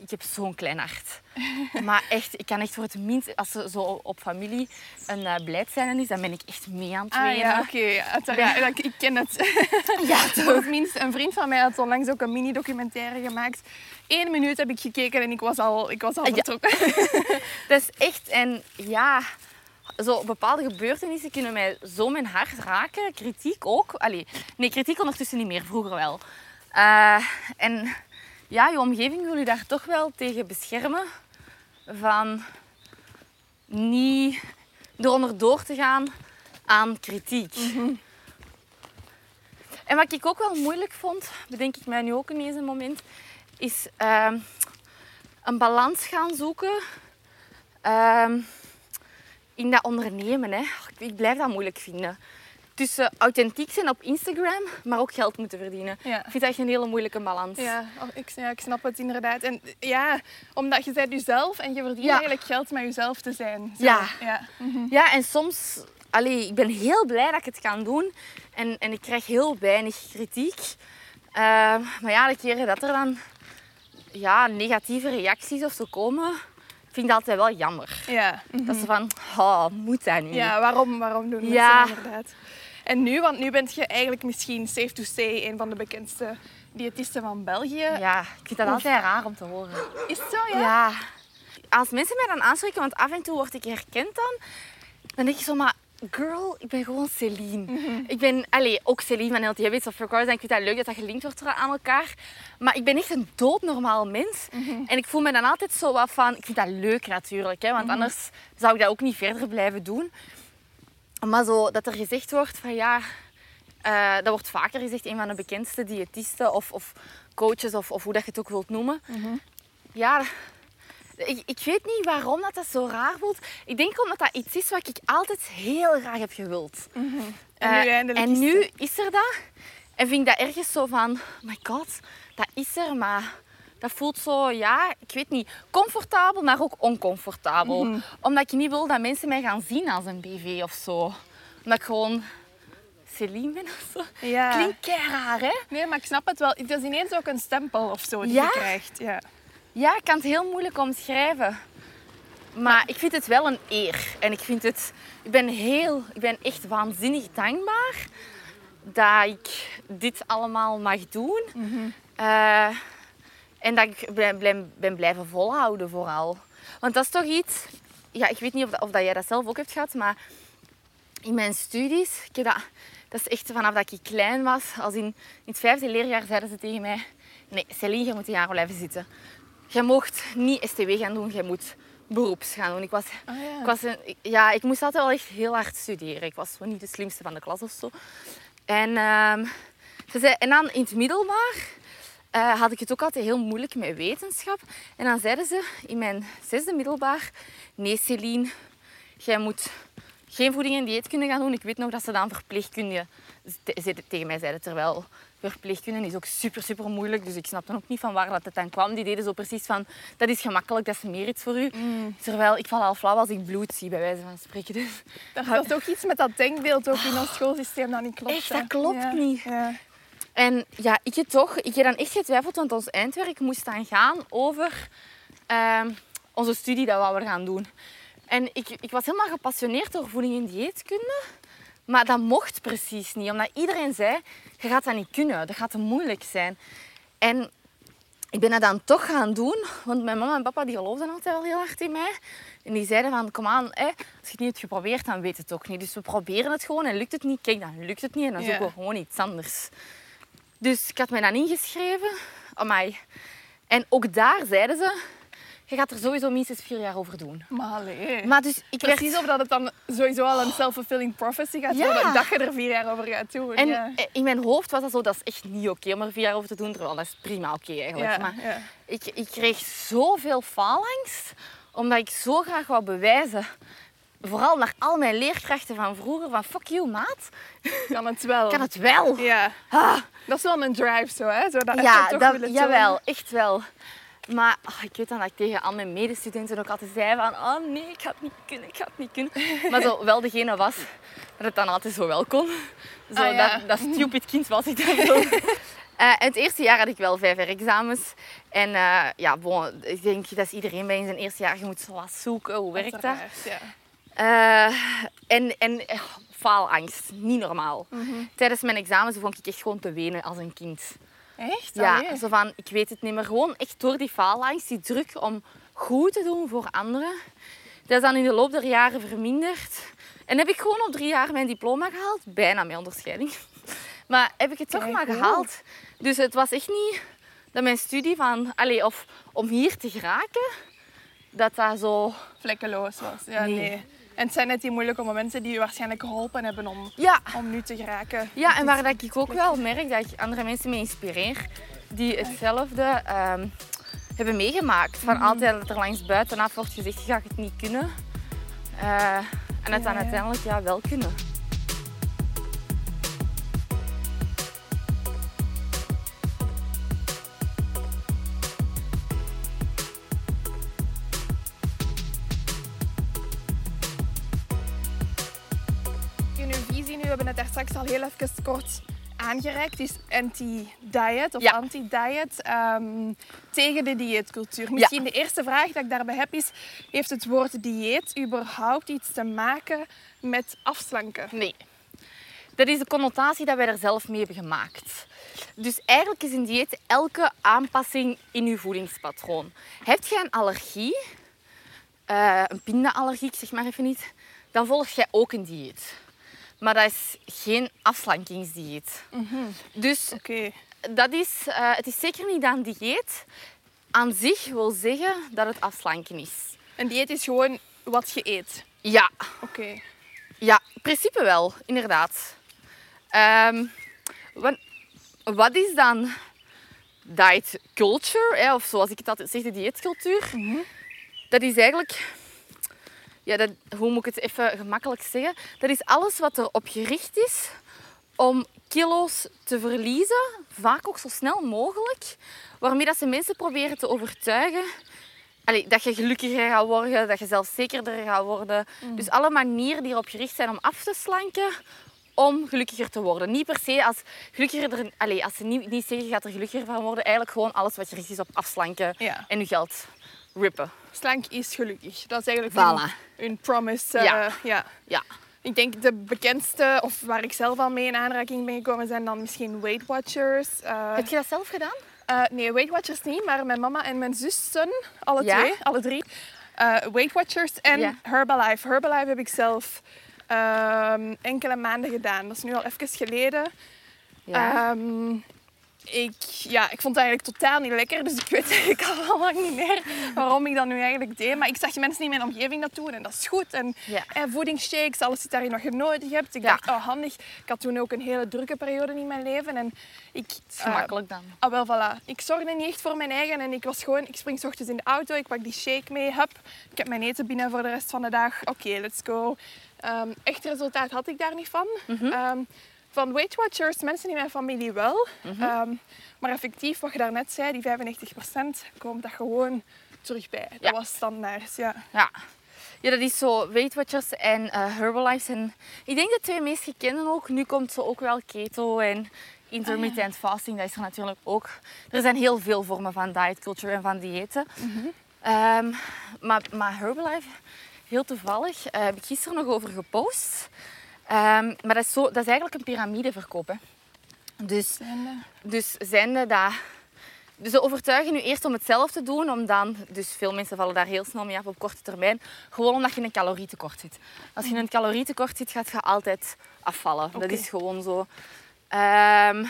ik heb zo'n klein hart. [LAUGHS] Maar echt, ik kan echt voor het minst... Als er zo op familie een uh, is, dan ben ik echt mee aan het Ah wenen. ja, oké. Ja. Ik, ken het. [LAUGHS] Ja, [LAUGHS] Voor het minst, een vriend van mij had onlangs ook een mini-documentaire gemaakt. Eén minuut heb ik gekeken en ik was al, ik was al Ja. vertrokken. Dat is echt, en ja, zo bepaalde gebeurtenissen kunnen mij zo mijn hart raken. Kritiek ook. Allee, nee, kritiek ondertussen niet meer, vroeger wel. Eh, en ja, je omgeving wil je daar toch wel tegen beschermen. Van niet eronder door te gaan aan kritiek. En wat ik ook wel moeilijk vond, bedenk ik mij nu ook ineens een moment, is ehm, een balans gaan zoeken Ehm, in dat ondernemen, hè. Ik blijf dat moeilijk vinden. Tussen authentiek zijn op Instagram, maar ook geld moeten verdienen. Ja. Ik vind dat echt een hele moeilijke balans. Ja, oh, ik, ja, ik snap het inderdaad. En ja, omdat je bent jezelf en je verdient Ja. eigenlijk geld met jezelf te zijn. Zo, Ja. ja. Mhm. Ja, en soms... Allee, ik ben heel blij dat ik het kan doen. En, en ik krijg heel weinig kritiek. Ehm, maar ja, de keren dat er dan ja, negatieve reacties of zo komen, vind ik dat altijd wel jammer. Ja. mhm. Dat ze van, oh, moet dat nu? ja, waarom, waarom doen mensen Ja. dat inderdaad? En nu, want nu bent je eigenlijk misschien, safe to say, een van de bekendste diëtisten van België. Ja, ik vind dat altijd raar om te horen. Is het zo, ja? Ja. Als mensen mij dan aanspreken, want af en toe word ik herkend dan, dan denk ik zo, maar girl, ik ben gewoon Celine. Ik ben, allee, ook Celine van LT Habits of Records en ik vind dat leuk dat dat gelinkt wordt aan elkaar. Maar ik ben echt een doodnormaal mens. En ik voel me dan altijd zo wat van, ik vind dat leuk natuurlijk, hè, want anders zou ik dat ook niet verder blijven doen. Maar zo dat er gezegd wordt van ja, Eh, dat wordt vaker gezegd, een van de bekendste diëtisten of, of coaches of, of hoe dat je het ook wilt noemen. Ja, ik, ik weet niet waarom dat, dat zo raar voelt. Ik denk omdat dat iets is wat ik altijd heel graag heb gewild. En nu Eh, eindelijk en is nu is er dat. En vind ik dat ergens zo van, my god, dat is er, maar dat voelt zo, ja, ik weet niet, comfortabel, maar ook oncomfortabel. Mhm. Omdat ik niet wil dat mensen mij gaan zien als een BV of zo. Omdat ik gewoon Celine ben of zo. Ja. Klinkt kei raar, hè? Nee, maar ik snap het wel. Het is ineens ook een stempel of zo die Ja? je krijgt. Ja. Ja, ik kan het heel moeilijk omschrijven. Maar ik vind het wel een eer. En ik vind het... Ik ben heel... Ik ben echt waanzinnig dankbaar dat ik dit allemaal mag doen. Eh, en dat ik ben, ben, ben blijven volhouden vooral. Want dat is toch iets... Ja, ik weet niet of, dat- of dat jij dat zelf ook hebt gehad, maar in mijn studies... Ik heb dat, dat is echt vanaf dat ik klein was. Als in, in het vijfde leerjaar zeiden ze tegen mij... Nee, Celine, je moet een jaar blijven zitten. Je mocht niet STW gaan doen, je moet beroeps gaan doen. Ik was, Ah, ja. ik, was een, ja, ik moest altijd wel echt heel hard studeren. Ik was niet de slimste van de klas of zo. En, ehm, ze zei, en dan in het middelbaar eh, had ik het ook altijd heel moeilijk met wetenschap. En dan zeiden ze in mijn zesde middelbaar... Nee, Celine, jij moet geen voeding en dieetkunde gaan doen. Ik weet nog dat ze dan verpleegkunde tegen mij zeiden. Terwijl verpleegkunde is ook super, super moeilijk. Dus ik snapte ook niet van waar dat het dan kwam. Die deden zo precies van, dat is gemakkelijk, dat is meer iets voor u. Terwijl ik val al flauw als ik bloed zie, bij wijze van spreken. Dus Dat, is ook iets met dat denkbeeld ook in ons schoolsysteem dat niet klopt. Echt, dat klopt niet. Ja. En ja, ik heb toch, ik heb dan echt getwijfeld, want ons eindwerk moest dan gaan over ehm, onze studie dat we gaan doen. En ik, ik was helemaal gepassioneerd door voeding en dieetkunde, maar dat mocht precies niet, omdat iedereen zei, je gaat dat niet kunnen, dat gaat te moeilijk zijn. En ik ben dat dan toch gaan doen, want mijn mama en papa die geloofden altijd wel heel hard in mij. En die zeiden van, kom aan, hè, als je het niet hebt geprobeerd, dan weet het ook niet. Dus we proberen het gewoon en lukt het niet, kijk, dan lukt het niet en dan Ja. zoeken we gewoon iets anders. Dus ik had mij dan ingeschreven. Amai. En ook daar zeiden ze, je gaat er sowieso minstens vier jaar over doen. Maar allee. Maar dus ik werd... Precies of dat het dan sowieso al een self-fulfilling prophecy gaat Ja. worden, dat je er vier jaar over gaat doen. En ja. in mijn hoofd was dat zo, dat is echt niet oké om er vier jaar over te doen. Terwijl dat is prima oké eigenlijk. Ja, Maar ja. ik, ik kreeg zoveel faalangst, omdat ik zo graag wou bewijzen. Vooral naar al mijn leerkrachten van vroeger, van fuck you maat, kan het wel. [LAUGHS] kan het wel. Ja, Ah, dat is wel een drive zo, hè? Zo, dat ja, toch dat, jawel, echt wel. Maar ah, ik weet dan dat ik tegen al mijn medestudenten ook altijd zei van oh nee, ik ga het niet kunnen, ik ga het niet kunnen. [LAUGHS] Maar zo wel degene was dat het dan altijd zo wel kon. Zo, Ah, ja. dat, dat stupid kind was ik dan zo. [LAUGHS] Eh, het eerste jaar had ik wel vijf examens. En eh, ja, bon, ik denk dat is iedereen bij in zijn eerste jaar. Je moet zo wat zoeken, hoe werkt dat? Ja. Eh, en en faalangst, niet normaal. Mhm. Tijdens mijn examens vond ik echt gewoon te wenen als een kind. Echt? Ja, Allee. zo van, ik weet het niet meer. Gewoon echt door die faalangst, die druk om goed te doen voor anderen. Dat is dan in de loop der jaren verminderd. En heb ik gewoon op drie jaar mijn diploma gehaald. Bijna met onderscheiding. [LAUGHS] Maar heb ik het toch Kijk, maar gehaald. Dus het was echt niet dat mijn studie van... Allee, of om hier te geraken, dat dat zo... Vlekkeloos was. Ja, Nee. nee. En het zijn net die moeilijke momenten die je waarschijnlijk geholpen hebben om, Ja, om nu te geraken. Ja, en waar dat ik ook wel merk dat ik andere mensen mee inspireer die hetzelfde ehm, hebben meegemaakt. Van altijd dat er langs buitenaf wordt gezegd, je gaat het niet kunnen. Eh, en het dan Ja, ja. uiteindelijk ja, wel kunnen. We hebben het daar straks al heel even kort aangereikt, is anti-diet of Ja. anti-diet ehm, tegen de dieetcultuur. Misschien de eerste vraag dat ik daarbij heb is, heeft het woord dieet überhaupt iets te maken met afslanken? Nee. Dat is de connotatie dat wij er zelf mee hebben gemaakt. Dus eigenlijk is een dieet elke aanpassing in je voedingspatroon. Heb je een allergie, eh, een pindaallergie, ik zeg maar even niet, dan volg jij ook een dieet. Maar dat is geen afslankingsdieet. Dus Oké. dat is, eh, het is zeker niet dat een dieet aan zich wil zeggen dat het afslanken is. Een dieet is gewoon wat je eet. Ja, Oké. Ja, in principe wel, inderdaad. Ehm, wat, wat is dan diet culture? Hè? Of zoals ik het altijd zeg, de dieetcultuur. Dat is eigenlijk... Ja, dat, hoe moet ik het even gemakkelijk zeggen? Dat is alles wat erop gericht is om kilo's te verliezen, vaak ook zo snel mogelijk, waarmee dat ze mensen proberen te overtuigen allee, dat je gelukkiger gaat worden, dat je zelfzekerder gaat worden. Dus alle manieren die erop gericht zijn om af te slanken, om gelukkiger te worden. Niet per se als gelukkiger er, allee, als ze niet, niet zeggen gaat er gelukkiger van worden, eigenlijk gewoon alles wat gericht is op afslanken Ja. en je geld rippen. Slank is gelukkig. Dat is eigenlijk Voilà. hun, hun promise. eh, Ja. ja. Ja. Ik denk de bekendste, of waar ik zelf al mee in aanraking ben gekomen, zijn dan misschien Weight Watchers. Eh, Heb je dat zelf gedaan? eh, nee, Weight Watchers niet, maar mijn mama en mijn zussen, alle Ja? twee, alle drie. Weight Watchers en Ja. Herbalife. Herbalife heb ik zelf ehm, enkele maanden gedaan. Dat is nu al even geleden. Ehm, ik, ja, ik vond het eigenlijk totaal niet lekker, dus ik weet eigenlijk al lang niet meer waarom ik dat nu eigenlijk deed. Maar ik zag mensen in mijn omgeving dat doen en dat is goed. En Ja. eh, voedingsshakes, alles daarin wat je nodig hebt. Ik Ja. dacht, oh handig. Ik had toen ook een hele drukke periode in mijn leven. En ik, Het is gemakkelijk dan. Ah, wel, voilà. Ik zorgde niet echt voor mijn eigen en ik was gewoon... Ik spring 's ochtends in de auto, ik pak die shake mee, hup. Ik heb mijn eten binnen voor de rest van de dag. Oké, let's go. Ehm, echt resultaat had ik daar niet van. Mhm. Ehm, van Weight Watchers, mensen in mijn familie wel. Mhm. Ehm, maar effectief, wat je daarnet zei, die 95% komt dat gewoon terug bij. Dat Ja. was standaard, ja. Ja. Ja, dat is zo Weight Watchers en eh Herbalife. En ik denk de twee meest gekende ook. Nu komt zo ook wel keto en intermittent fasting. Dat is er natuurlijk ook. Er zijn heel veel vormen van diet culture en van diëten. Ehm, maar, maar Herbalife, heel toevallig, eh, heb ik gisteren nog over gepost. Ehm, maar dat is, zo, dat is eigenlijk een piramideverkoop. Hè. Dus dus zijnde dat... Dus ze overtuigen je eerst om het zelf te doen, om dan... Dus veel mensen vallen daar heel snel mee af op korte termijn. Gewoon omdat je in een calorietekort zit. Als je in een calorietekort zit, gaat je altijd afvallen. Dat is gewoon zo. Ehm,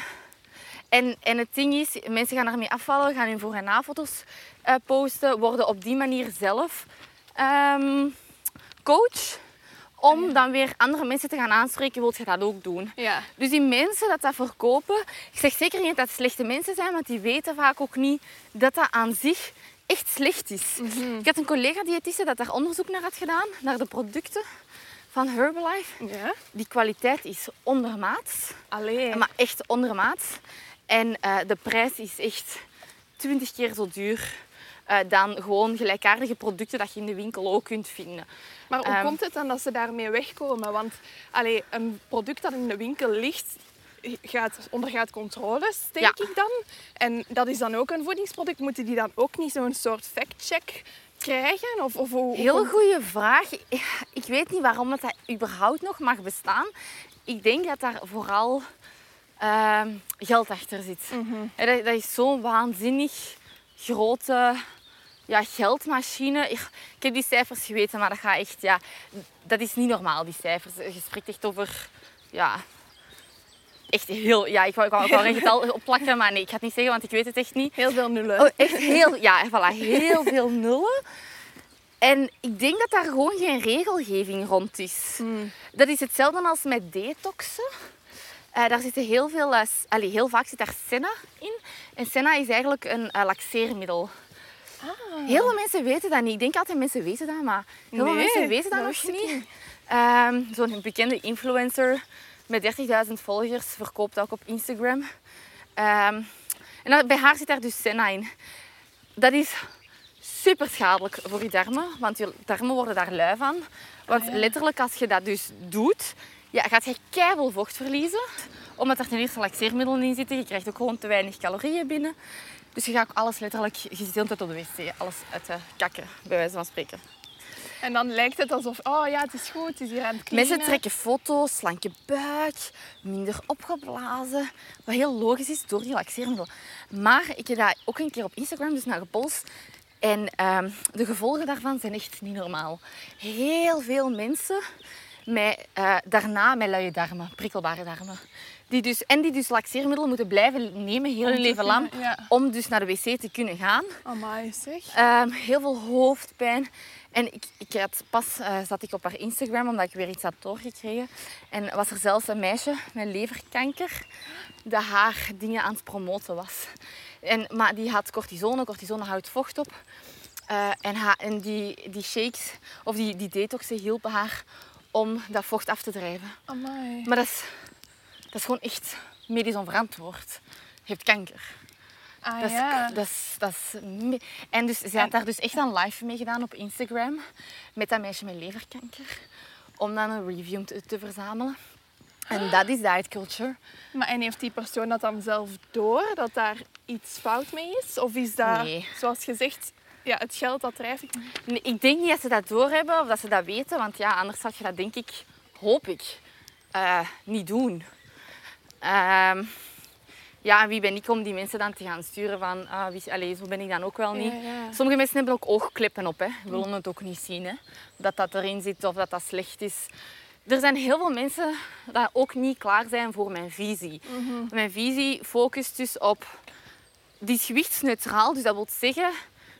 en, en het ding is, mensen gaan daarmee afvallen, gaan hun voor- en na-foto's eh, posten, worden op die manier zelf ehm, coach. Om dan weer andere mensen te gaan aanspreken, wilt je dat ook doen. Ja. Dus die mensen dat dat verkopen, ik zeg zeker niet dat dat slechte mensen zijn, want die weten vaak ook niet dat dat aan zich echt slecht is. Ik had een collega diëtiste dat daar onderzoek naar had gedaan, naar de producten van Herbalife. Ja? Die kwaliteit is ondermaats, Allee. maar echt ondermaats. En eh, de prijs is echt 20 keer zo duur dan gewoon gelijkaardige producten dat je in de winkel ook kunt vinden. Maar hoe Ehm, komt het dan dat ze daarmee wegkomen? Want allee, een product dat in de winkel ligt, gaat, ondergaat controles, denk Ja. ik dan. En dat is dan ook een voedingsproduct. Moeten die dan ook niet zo'n soort fact-check krijgen? Of, of hoe, Heel goede vraag. Ik weet niet waarom dat, dat überhaupt nog mag bestaan. Ik denk dat daar vooral ehm, geld achter zit. Hè, dat, dat is zo'n waanzinnig grote ja, geldmachine. Ik, ik heb die cijfers geweten, maar dat gaat echt... Ja, dat is niet normaal, die cijfers. Je spreekt echt over... Ja, echt heel... Ja, ik wou, ik wou, ik wou een getal opplakken, maar nee, ik ga het niet zeggen, want ik weet het echt niet. Heel veel nullen. Oh, echt heel, ja, voilà, heel veel nullen. En ik denk dat daar gewoon geen regelgeving rond is. Hmm. Dat is hetzelfde als met detoxen. Eh, daar zitten heel veel, s- allee, heel vaak zit daar senna in. En senna is eigenlijk een eh, laxeermiddel. Heel veel mensen weten dat niet. Ik denk altijd mensen weten dat, maar heel veel Nee, mensen weten dat dat nog niet. Ehm, Zo'n bekende influencer met 30.000 volgers verkoopt ook op Instagram. Ehm, en dat- bij haar zit daar dus senna in. Dat is super schadelijk voor je darmen, want je darmen worden daar lui van. Want letterlijk als je dat dus doet, ja, gaat je keihard vocht verliezen. Omdat er ten eerste laxeermiddelen in zitten. Je krijgt ook gewoon te weinig calorieën binnen. Dus je gaat ook alles letterlijk, je zit de hele tijd op de wc, alles uit de kakken, bij wijze van spreken. En dan lijkt het alsof, oh ja, het is goed, het is hier aan het cleanen. Mensen trekken foto's, slanke buik, minder opgeblazen. Wat heel logisch is door die laxeermiddel. Maar ik heb dat ook een keer op Instagram dus naar gepolst. En ehm, de gevolgen daarvan zijn echt niet normaal. Heel veel mensen met, eh, daarna met luie darmen, prikkelbare darmen. Die dus, en die dus laxeermiddelen moeten blijven nemen heel hun te leven lang. ja. Om dus naar de wc te kunnen gaan. Amai, zeg. Ehm, heel veel hoofdpijn. En ik, ik had pas eh, zat ik op haar Instagram omdat ik weer iets had doorgekregen. En was er zelfs een meisje met leverkanker dat haar dingen aan het promoten was. En, maar die had cortisone. Cortisone houdt vocht op. Eh, en, ha- en die, die shakes of die, die detoxen hielpen haar om dat vocht af te drijven. Amai. Maar dat is, dat is gewoon echt medisch onverantwoord. Je hebt kanker. Ah Dat is, ja. dat is, dat is en dus zij had daar dus echt een live mee gedaan op Instagram met dat meisje met leverkanker. Om dan een review te, te verzamelen. En dat is diet culture. Maar en heeft die persoon dat dan zelf door, dat daar iets fout mee is? Of is dat, Nee. zoals gezegd, ja, het geld dat drijft? Nee, Ik denk niet dat ze dat doorhebben of dat ze dat weten. Want ja, anders zou je dat denk ik, hoop ik, eh, niet doen. Ehm, ja, en wie ben ik om die mensen dan te gaan sturen van... ah, wie, allez, zo ben ik dan ook wel niet. Ja, ja. Sommige mensen hebben ook oogkleppen op. Hè. Willen het ook niet zien. Hè. Dat dat erin zit of dat dat slecht is. Er zijn heel veel mensen die ook niet klaar zijn voor mijn visie. Mijn visie focust dus op... Die is gewichtsneutraal. Dus dat wil zeggen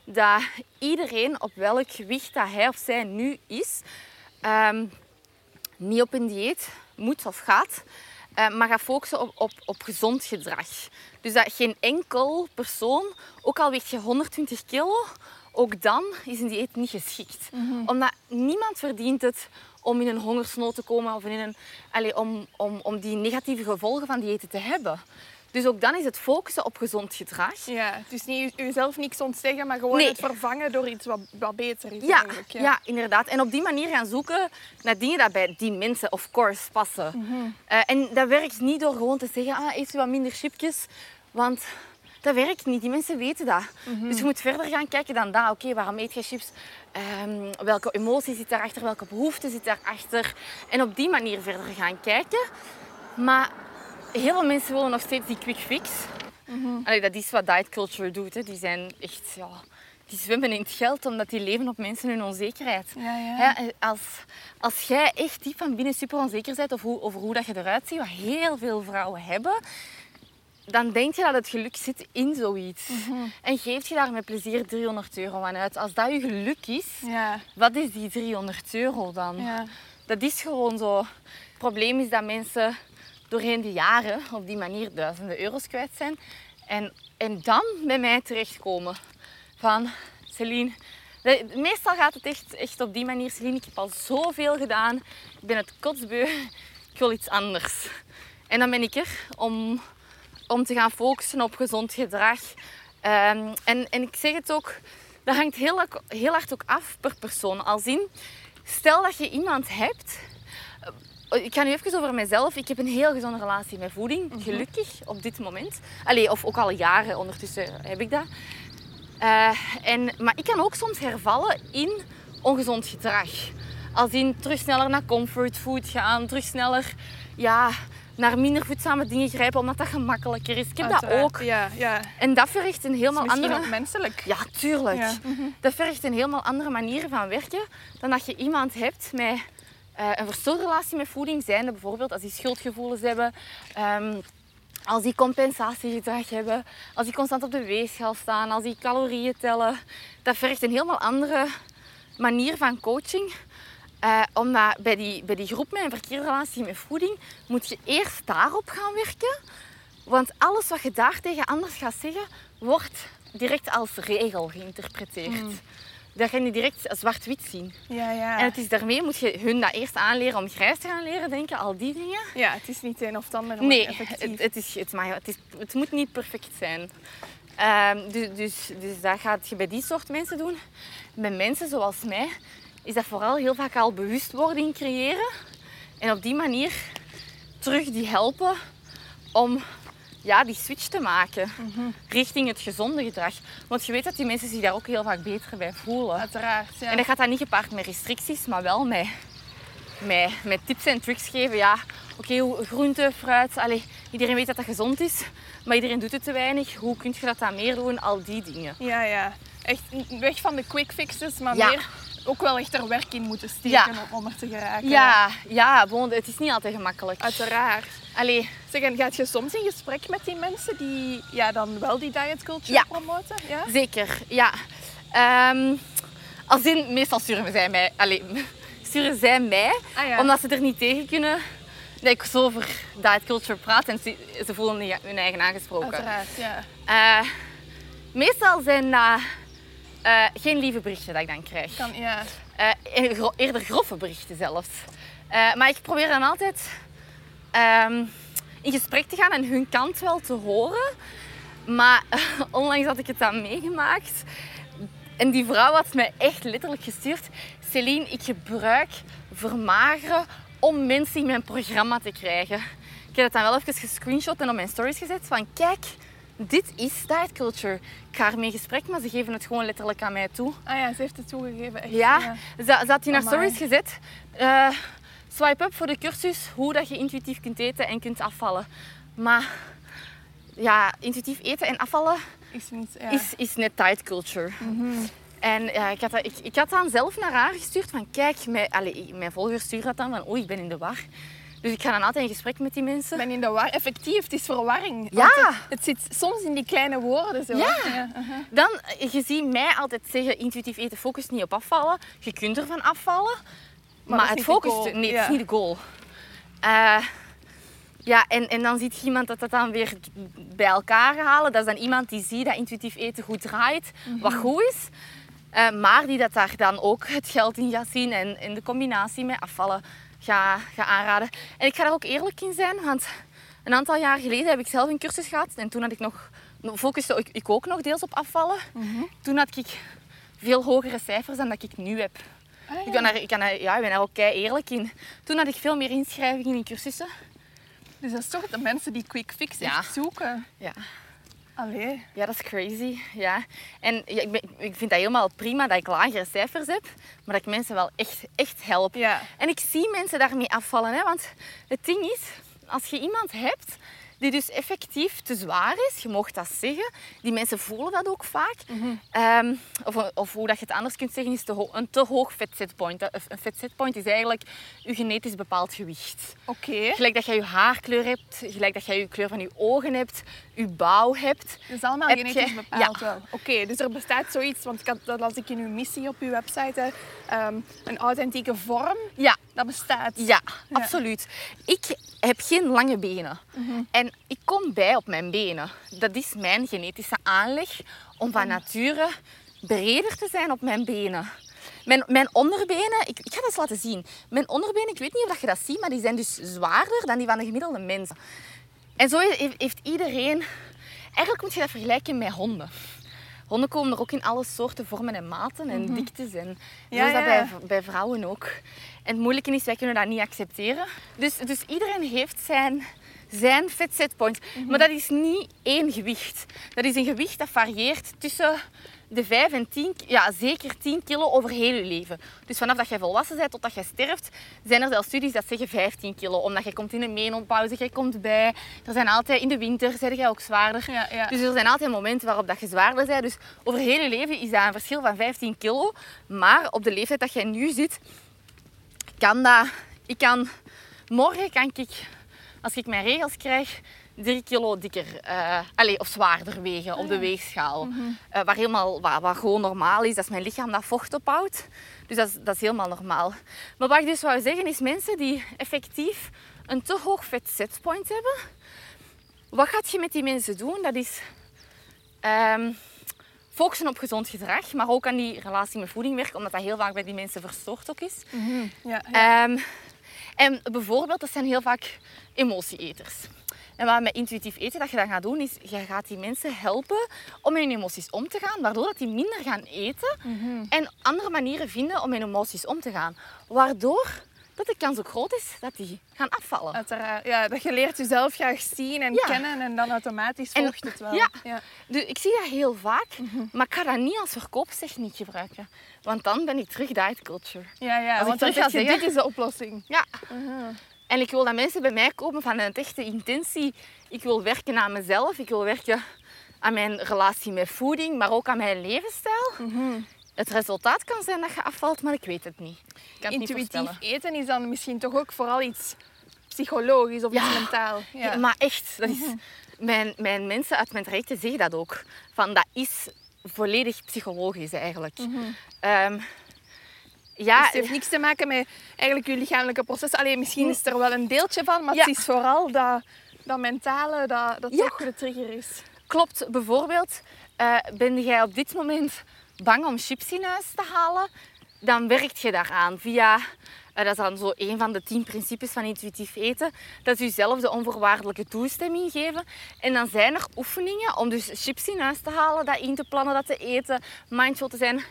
dat iedereen op welk gewicht dat hij of zij nu is... ehm, niet op een dieet moet of gaat, maar gaat focussen op, op, op gezond gedrag. Dus dat geen enkel persoon, ook al weegt je 120 kilo, ook dan is een dieet niet geschikt. Omdat niemand verdient het om in een hongersnood te komen of in een, allee, om, om, om die negatieve gevolgen van diëten te hebben. Dus ook dan is het focussen op gezond gedrag. Ja, is niet uzelf niks ontzeggen, maar gewoon Nee. het vervangen door iets wat, wat beter is Ja, eigenlijk. ja. inderdaad. En op die manier gaan zoeken naar dingen die bij die mensen, of course, passen. Eh, en dat werkt niet door gewoon te zeggen, ah, eet u wat minder chipjes. Want dat werkt niet. Die mensen weten dat. Dus je moet verder gaan kijken dan dat. Oké, waarom eet je chips? Ehm, welke emotie zit daarachter? Welke behoefte zit daarachter? En op die manier verder gaan kijken. Maar heel veel mensen willen nog steeds die quick fix. Allee, dat is wat diet culture doet. Hè. Die zijn echt... Ja, die zwemmen in het geld omdat die leven op mensen hun onzekerheid. Ja, ja. Ja, en als, als jij echt diep van binnen super onzeker bent of hoe, over hoe dat je eruit ziet, wat heel veel vrouwen hebben, dan denk je dat het geluk zit in zoiets. Mhm. En geeft je daar met plezier 300 euro aan uit. Als dat je geluk is, Ja, wat is die 300 euro dan? ja. Dat is gewoon zo. Het probleem is dat mensen doorheen de jaren op die manier duizenden euro's kwijt zijn. En, en dan bij mij terechtkomen. Van, Celine... Meestal gaat het echt, echt op die manier. Celine, ik heb al zoveel gedaan. Ik ben het kotsbeu. Ik wil iets anders. En dan ben ik er om, om te gaan focussen op gezond gedrag. Ehm, en, en ik zeg het ook, dat hangt heel, heel hard ook af per persoon. Als in, stel dat je iemand hebt ik ga nu even over mezelf. Ik heb een heel gezonde relatie met voeding, gelukkig op dit moment. Allee, of ook al jaren ondertussen heb ik dat. Eh, en, maar ik kan ook soms hervallen in ongezond gedrag. Als in terug sneller naar comfortfood gaan, terug sneller ja, naar minder voedzame dingen grijpen, omdat dat gemakkelijker is. Ik heb dat ook. Ja, ja. En dat vergt een helemaal Misschien andere... ook menselijk. Ja, tuurlijk. Ja. Dat vergt een helemaal andere manier van werken dan dat je iemand hebt met eh, een verstoorde relatie met voeding. Zijnde bijvoorbeeld als die schuldgevoelens hebben, ehm, als die compensatiegedrag hebben, als die constant op de weegschaal staan, als die calorieën tellen. Dat vergt een helemaal andere manier van coaching. Eh, omdat bij die, bij die groep met een verkeerde relatie met voeding moet je eerst daarop gaan werken. Want alles wat je daar tegen anders gaat zeggen, wordt direct als regel geïnterpreteerd. Dat ga je direct zwart-wit zien. Ja, ja. En het is daarmee moet je hun dat eerst aanleren om grijs te gaan leren denken, al die dingen. ja, het is niet een of het ander. Nee, het, het, is, het, mag, het, is, het moet niet perfect zijn. Ehm, dus, dus, dus dat gaat je bij die soort mensen doen. Bij mensen zoals mij is dat vooral heel vaak al bewustwording creëren. En op die manier terug die helpen om ja, die switch te maken richting het gezonde gedrag. Want je weet dat die mensen zich daar ook heel vaak beter bij voelen. Uiteraard, ja. En dat gaat dan niet gepaard met restricties, maar wel met, met, met tips en tricks geven. Ja, oké, hoe groente, fruit, allee, iedereen weet dat dat gezond is, maar iedereen doet het te weinig. Hoe kun je dat dan meer doen? Al die dingen. Ja, ja. Echt weg van de quick fixes, maar Ja. meer ook wel echt er werk in moeten steken Ja. om, om er te geraken. Ja, ja, bon, het is niet altijd gemakkelijk. Uiteraard. Allee, Zeg, en gaat je soms in gesprek met die mensen die ja, dan wel die diet culture Ja. promoten? Ja. zeker, ja. Ehm, als in, meestal sturen zij mij, allee, sturen zij mij, Ah, ja. omdat ze er niet tegen kunnen dat ik zo over diet culture praat en ze, ze voelen hun eigen aangesproken. Uiteraard, ja. Eh, meestal zijn dat eh, geen lieve berichten dat ik dan krijg. Kan, ja. Eh, gro- eerder grove berichten zelfs. Eh, maar ik probeer dan altijd ehm, in gesprek te gaan en hun kant wel te horen. Maar [LAUGHS] onlangs had ik het dan meegemaakt. En die vrouw had mij echt letterlijk gestuurd. Celine, ik gebruik vermageren om mensen in mijn programma te krijgen. Ik heb het dan wel even gescreenshot en op mijn stories gezet. Van kijk, dit is diet culture. Ik ga ermee in gesprek, maar ze geven het gewoon letterlijk aan mij toe. Ah ja, ze heeft het toegegeven. Echt, Ja, Ze, ze had die naar stories gezet. Eh, swipe up voor de cursus hoe dat je intuïtief kunt eten en kunt afvallen. Maar ja, intuïtief eten en afvallen Is niet, ja. is, is net diet culture. En ja, ik, had dat, ik, ik had dan zelf naar haar gestuurd van kijk, mijn, allee, ik- mijn volgers sturen dat dan van oei, ik ben in de war. Dus ik ga dan altijd in gesprek met die mensen. Ik ben in de war. Effectief, het is verwarring. Ja. Het, het zit soms in die kleine woorden. Zo. Ja. Dan, eh, je ziet mij altijd zeggen, intuïtief eten focust niet op afvallen. Je kunt ervan afvallen, maar, het focust... goal. Nee, het is niet de goal. Eh, ja, en, en dan ziet je iemand dat dat dan weer bij elkaar halen. Dat is dan iemand die ziet dat intuïtief eten goed draait, wat Mhm. goed is. Eh, maar die dat daar dan ook het geld in gaat zien en in de combinatie met afvallen gaat ga aanraden. En ik ga daar ook eerlijk in zijn, want een aantal jaar geleden heb ik zelf een cursus gehad. En toen had ik nog, focuste ik, ik ook nog deels op afvallen. Mhm. Toen had ik veel hogere cijfers dan dat ik nu heb. Ah, ja. Ik ben daar, ik kan daar, ja, ik ben daar ook kei eerlijk in. Toen had ik veel meer inschrijvingen in cursussen. Dus dat is toch de mensen die quick fix Ja. echt zoeken. Ja. Allee. Ja, dat is crazy. Ja. En ja, ik, ben- ik vind dat helemaal prima dat ik lagere cijfers heb, maar dat ik mensen wel echt, echt help. Ja. En ik zie mensen daarmee afvallen. Hè? Want het ding is, als je iemand hebt die dus effectief te zwaar is, je mocht dat zeggen, die mensen voelen dat ook vaak. Ehm, of, of hoe dat je het anders kunt zeggen, is te een te hoog vetzetpoint. Een vetzetpoint is eigenlijk je genetisch bepaald gewicht. Oké. Gelijk dat jij je haarkleur hebt, gelijk dat jij je kleur van je ogen hebt, je bouw hebt. Dat is allemaal genetisch je- bepaald ja. wel. Oké, dus er bestaat zoiets, want had, dat las ik in uw missie op uw website, hè, ehm, een authentieke vorm, Ja, dat bestaat. Ja, absoluut. Ik heb geen lange benen. Mhm. En ik kom bij op mijn benen. Dat is mijn genetische aanleg om van nature breder te zijn op mijn benen. Mijn, mijn onderbenen, ik, ik ga dat eens laten zien. Mijn onderbenen, ik weet niet of dat je dat ziet, maar die zijn dus zwaarder dan die van de gemiddelde mens. En zo heeft, iedereen... Eigenlijk moet je dat vergelijken met honden. Honden komen er ook in alle soorten vormen en maten en diktes. En zo Ja, is dat ja. bij, bij vrouwen ook. En het moeilijke is, wij kunnen dat niet accepteren. Dus, dus iedereen heeft zijn, zijn fit set point. Maar dat is niet één gewicht. Dat is een gewicht dat varieert tussen de 5 en 10, ja, zeker 10 kilo over heel je leven. Dus vanaf dat jij volwassen bent tot dat jij sterft, zijn er zelfs studies dat zeggen 15 kilo. Omdat je komt in een menopauze, jij komt bij. Er zijn altijd, in de winter zijn jij ook zwaarder. Ja, ja. Dus er zijn altijd momenten waarop dat je zwaarder bent. Dus over heel je leven is dat een verschil van 15 kilo. Maar op de leeftijd dat jij nu zit, kan dat... Ik kan... Morgen kan ik, als ik mijn regels krijg, 3 kilo dikker eh, allee, of zwaarder wegen op de weegschaal. Eh, waar helemaal, waar, waar gewoon normaal is. Dat is mijn lichaam dat vocht ophoudt. Dus dat is, dat is helemaal normaal. Maar wat ik dus wou zeggen is mensen die effectief een te hoog vet setpoint hebben. Wat gaat je met die mensen doen? Dat is ehm, focussen op gezond gedrag, maar ook aan die relatie met voeding werken, omdat dat heel vaak bij die mensen verstoord ook is. Ja, ja. Ehm, en bijvoorbeeld, dat zijn heel vaak emotieeters. En wat met intuïtief eten dat je dan gaat doen, is je gaat die mensen helpen om met hun emoties om te gaan, waardoor dat die minder gaan eten en andere manieren vinden om met hun emoties om te gaan. Waardoor dat de kans ook groot is dat die gaan afvallen. Uiteraard. Ja, dat je leert jezelf graag zien en Ja. kennen en dan automatisch En- volgt het wel. ja. ja. Dus ik zie dat heel vaak, maar ik ga dat niet als verkoopstechniek gebruiken. Want dan ben ik terug diet culture. Ja, ja, Als ik want dan terug ga zeg je, zeggen- dit is de oplossing. Ja. En ik wil dat mensen bij mij komen van een echte intentie. Ik wil werken aan mezelf. Ik wil werken aan mijn relatie met voeding, maar ook aan mijn levensstijl. Het resultaat kan zijn dat je afvalt, maar ik weet het niet. Ik kan het niet Intuïtief eten is dan misschien toch ook vooral iets psychologisch of iets mentaal. Ja, maar echt, dat is, mijn, mijn mensen uit mijn trajecten zeggen dat ook. Van, dat is volledig psychologisch eigenlijk. Ehm, ja, Dus het heeft niks te maken met eigenlijk je lichamelijke processen. Alleen misschien is er wel een deeltje van, maar Ja. het is vooral dat, dat mentale dat, dat Ja. toch de trigger is. klopt. Bijvoorbeeld, eh, ben jij op dit moment bang om chips in huis te halen? Dan werkt je daaraan via... eh, dat is dan zo een van de tien principes van intuïtief eten. Dat is jezelf de onvoorwaardelijke toestemming geven. En dan zijn er oefeningen om dus chips in huis te halen, dat in te plannen, dat te eten, mindful te zijn.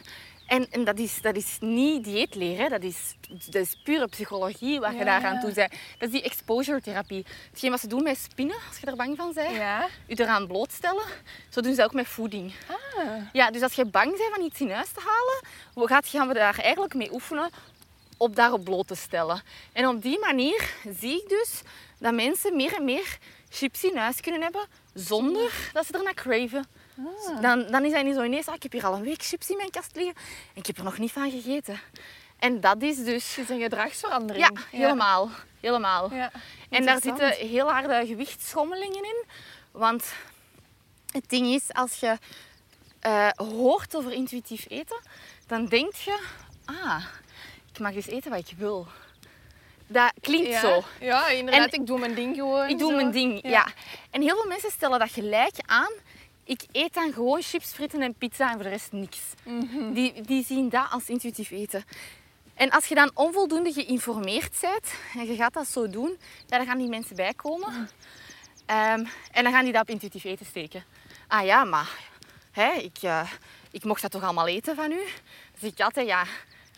En, en dat, is, dat is niet dieetleer. Dat, is, dat is pure psychologie wat je Ja, daaraan ja. toe bent. Dat is die exposure therapie. Hetgeen wat ze doen met spinnen, als je er bang van bent Ja. je eraan blootstellen. Zo doen ze ook met voeding. Ah. Ja, dus als je bang bent van iets in huis te halen, hoe gaat, gaan we daar eigenlijk mee oefenen op daarop bloot te stellen. En op die manier zie ik dus dat mensen meer en meer chips in huis kunnen hebben zonder dat ze ernaar craven. Dan, dan is dat niet zo ineens, ah, ik heb hier al een week chips in mijn kast liggen en ik heb er nog niet van gegeten. En dat is dus... Het is een gedragsverandering. Ja, helemaal. Helemaal. Ja. En daar zitten heel harde gewichtsschommelingen in. Want het ding is, als je eh, hoort over intuïtief eten, dan denk je, ah, ik mag dus eten wat ik wil. Dat klinkt Ja. zo. Ja, inderdaad. En- ik doe mijn ding gewoon. Ik doe zo. mijn ding, ja. En heel veel mensen stellen dat gelijk aan. Ik eet dan gewoon chips, fritten en pizza en voor de rest niks. Mhm. die, die zien dat als intuïtief eten. En als je dan onvoldoende geïnformeerd bent en je gaat dat zo doen, ja, dan gaan die mensen bijkomen. Ehm, en dan gaan die dat op intuïtief eten steken. Ah ja, maar hè, ik, eh, ik mocht dat toch allemaal eten van u? Dus ik altijd, ja,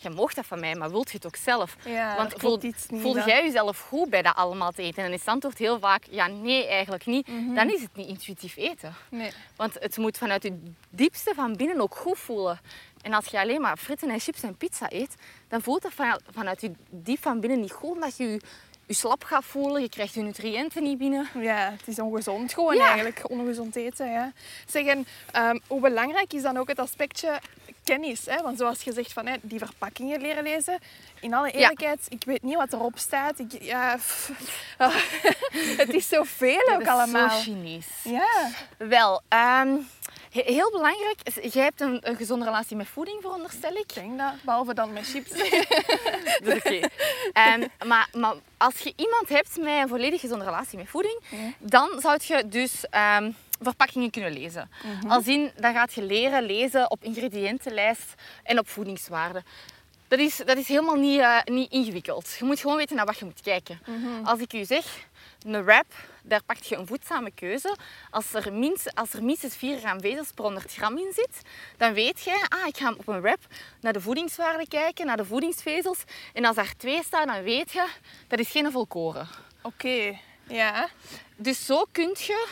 je mocht dat van mij, maar wilt je het ook zelf? Ja, Want voel, niet dan. jij jezelf goed bij dat allemaal te eten? En dan is het antwoord heel vaak, ja, nee, eigenlijk niet. Mhm. Dan is het niet intuïtief eten. Nee. Want het moet vanuit je diepste van binnen ook goed voelen. En als je alleen maar fritten en chips en pizza eet, dan voelt dat van- vanuit je diep van binnen niet goed. Omdat je je, je slap gaat voelen, je krijgt je nutriënten niet binnen. Ja, het is ongezond gewoon Ja. eigenlijk. Ongezond eten, ja. Zeg, en ehm, hoe belangrijk is dan ook het aspectje kennis? Hè? Want zoals je zegt, van, hè, die verpakkingen leren lezen. In alle eerlijkheid, ik weet niet wat erop staat. Ik, ja, pff, [LAUGHS] ah, [LAUGHS] het is zoveel ook is allemaal. zo Chinees. Ja, Wel, ehm, he- heel belangrijk, jij hebt een, een gezonde relatie met voeding, veronderstel ik. ik denk dat. Behalve dan met chips. [LAUGHS] Dat is oké. Ehm, maar, maar als je iemand hebt met een volledig gezonde relatie met voeding, dan zou je dus ehm, verpakkingen kunnen lezen. Als in, dan gaat je leren lezen op ingrediëntenlijst en op voedingswaarde. Dat is, dat is helemaal niet, eh, niet ingewikkeld. Je moet gewoon weten naar wat je moet kijken. Als ik u zeg, een wrap, daar pak je een voedzame keuze. Als er, minst, als er minstens 4 gram vezels per 100 gram in zit, dan weet je, ah, ik ga op een wrap naar de voedingswaarde kijken, naar de voedingsvezels. En als daar twee staan, dan weet je, dat is geen volkoren. Oké, ja. Dus zo kun je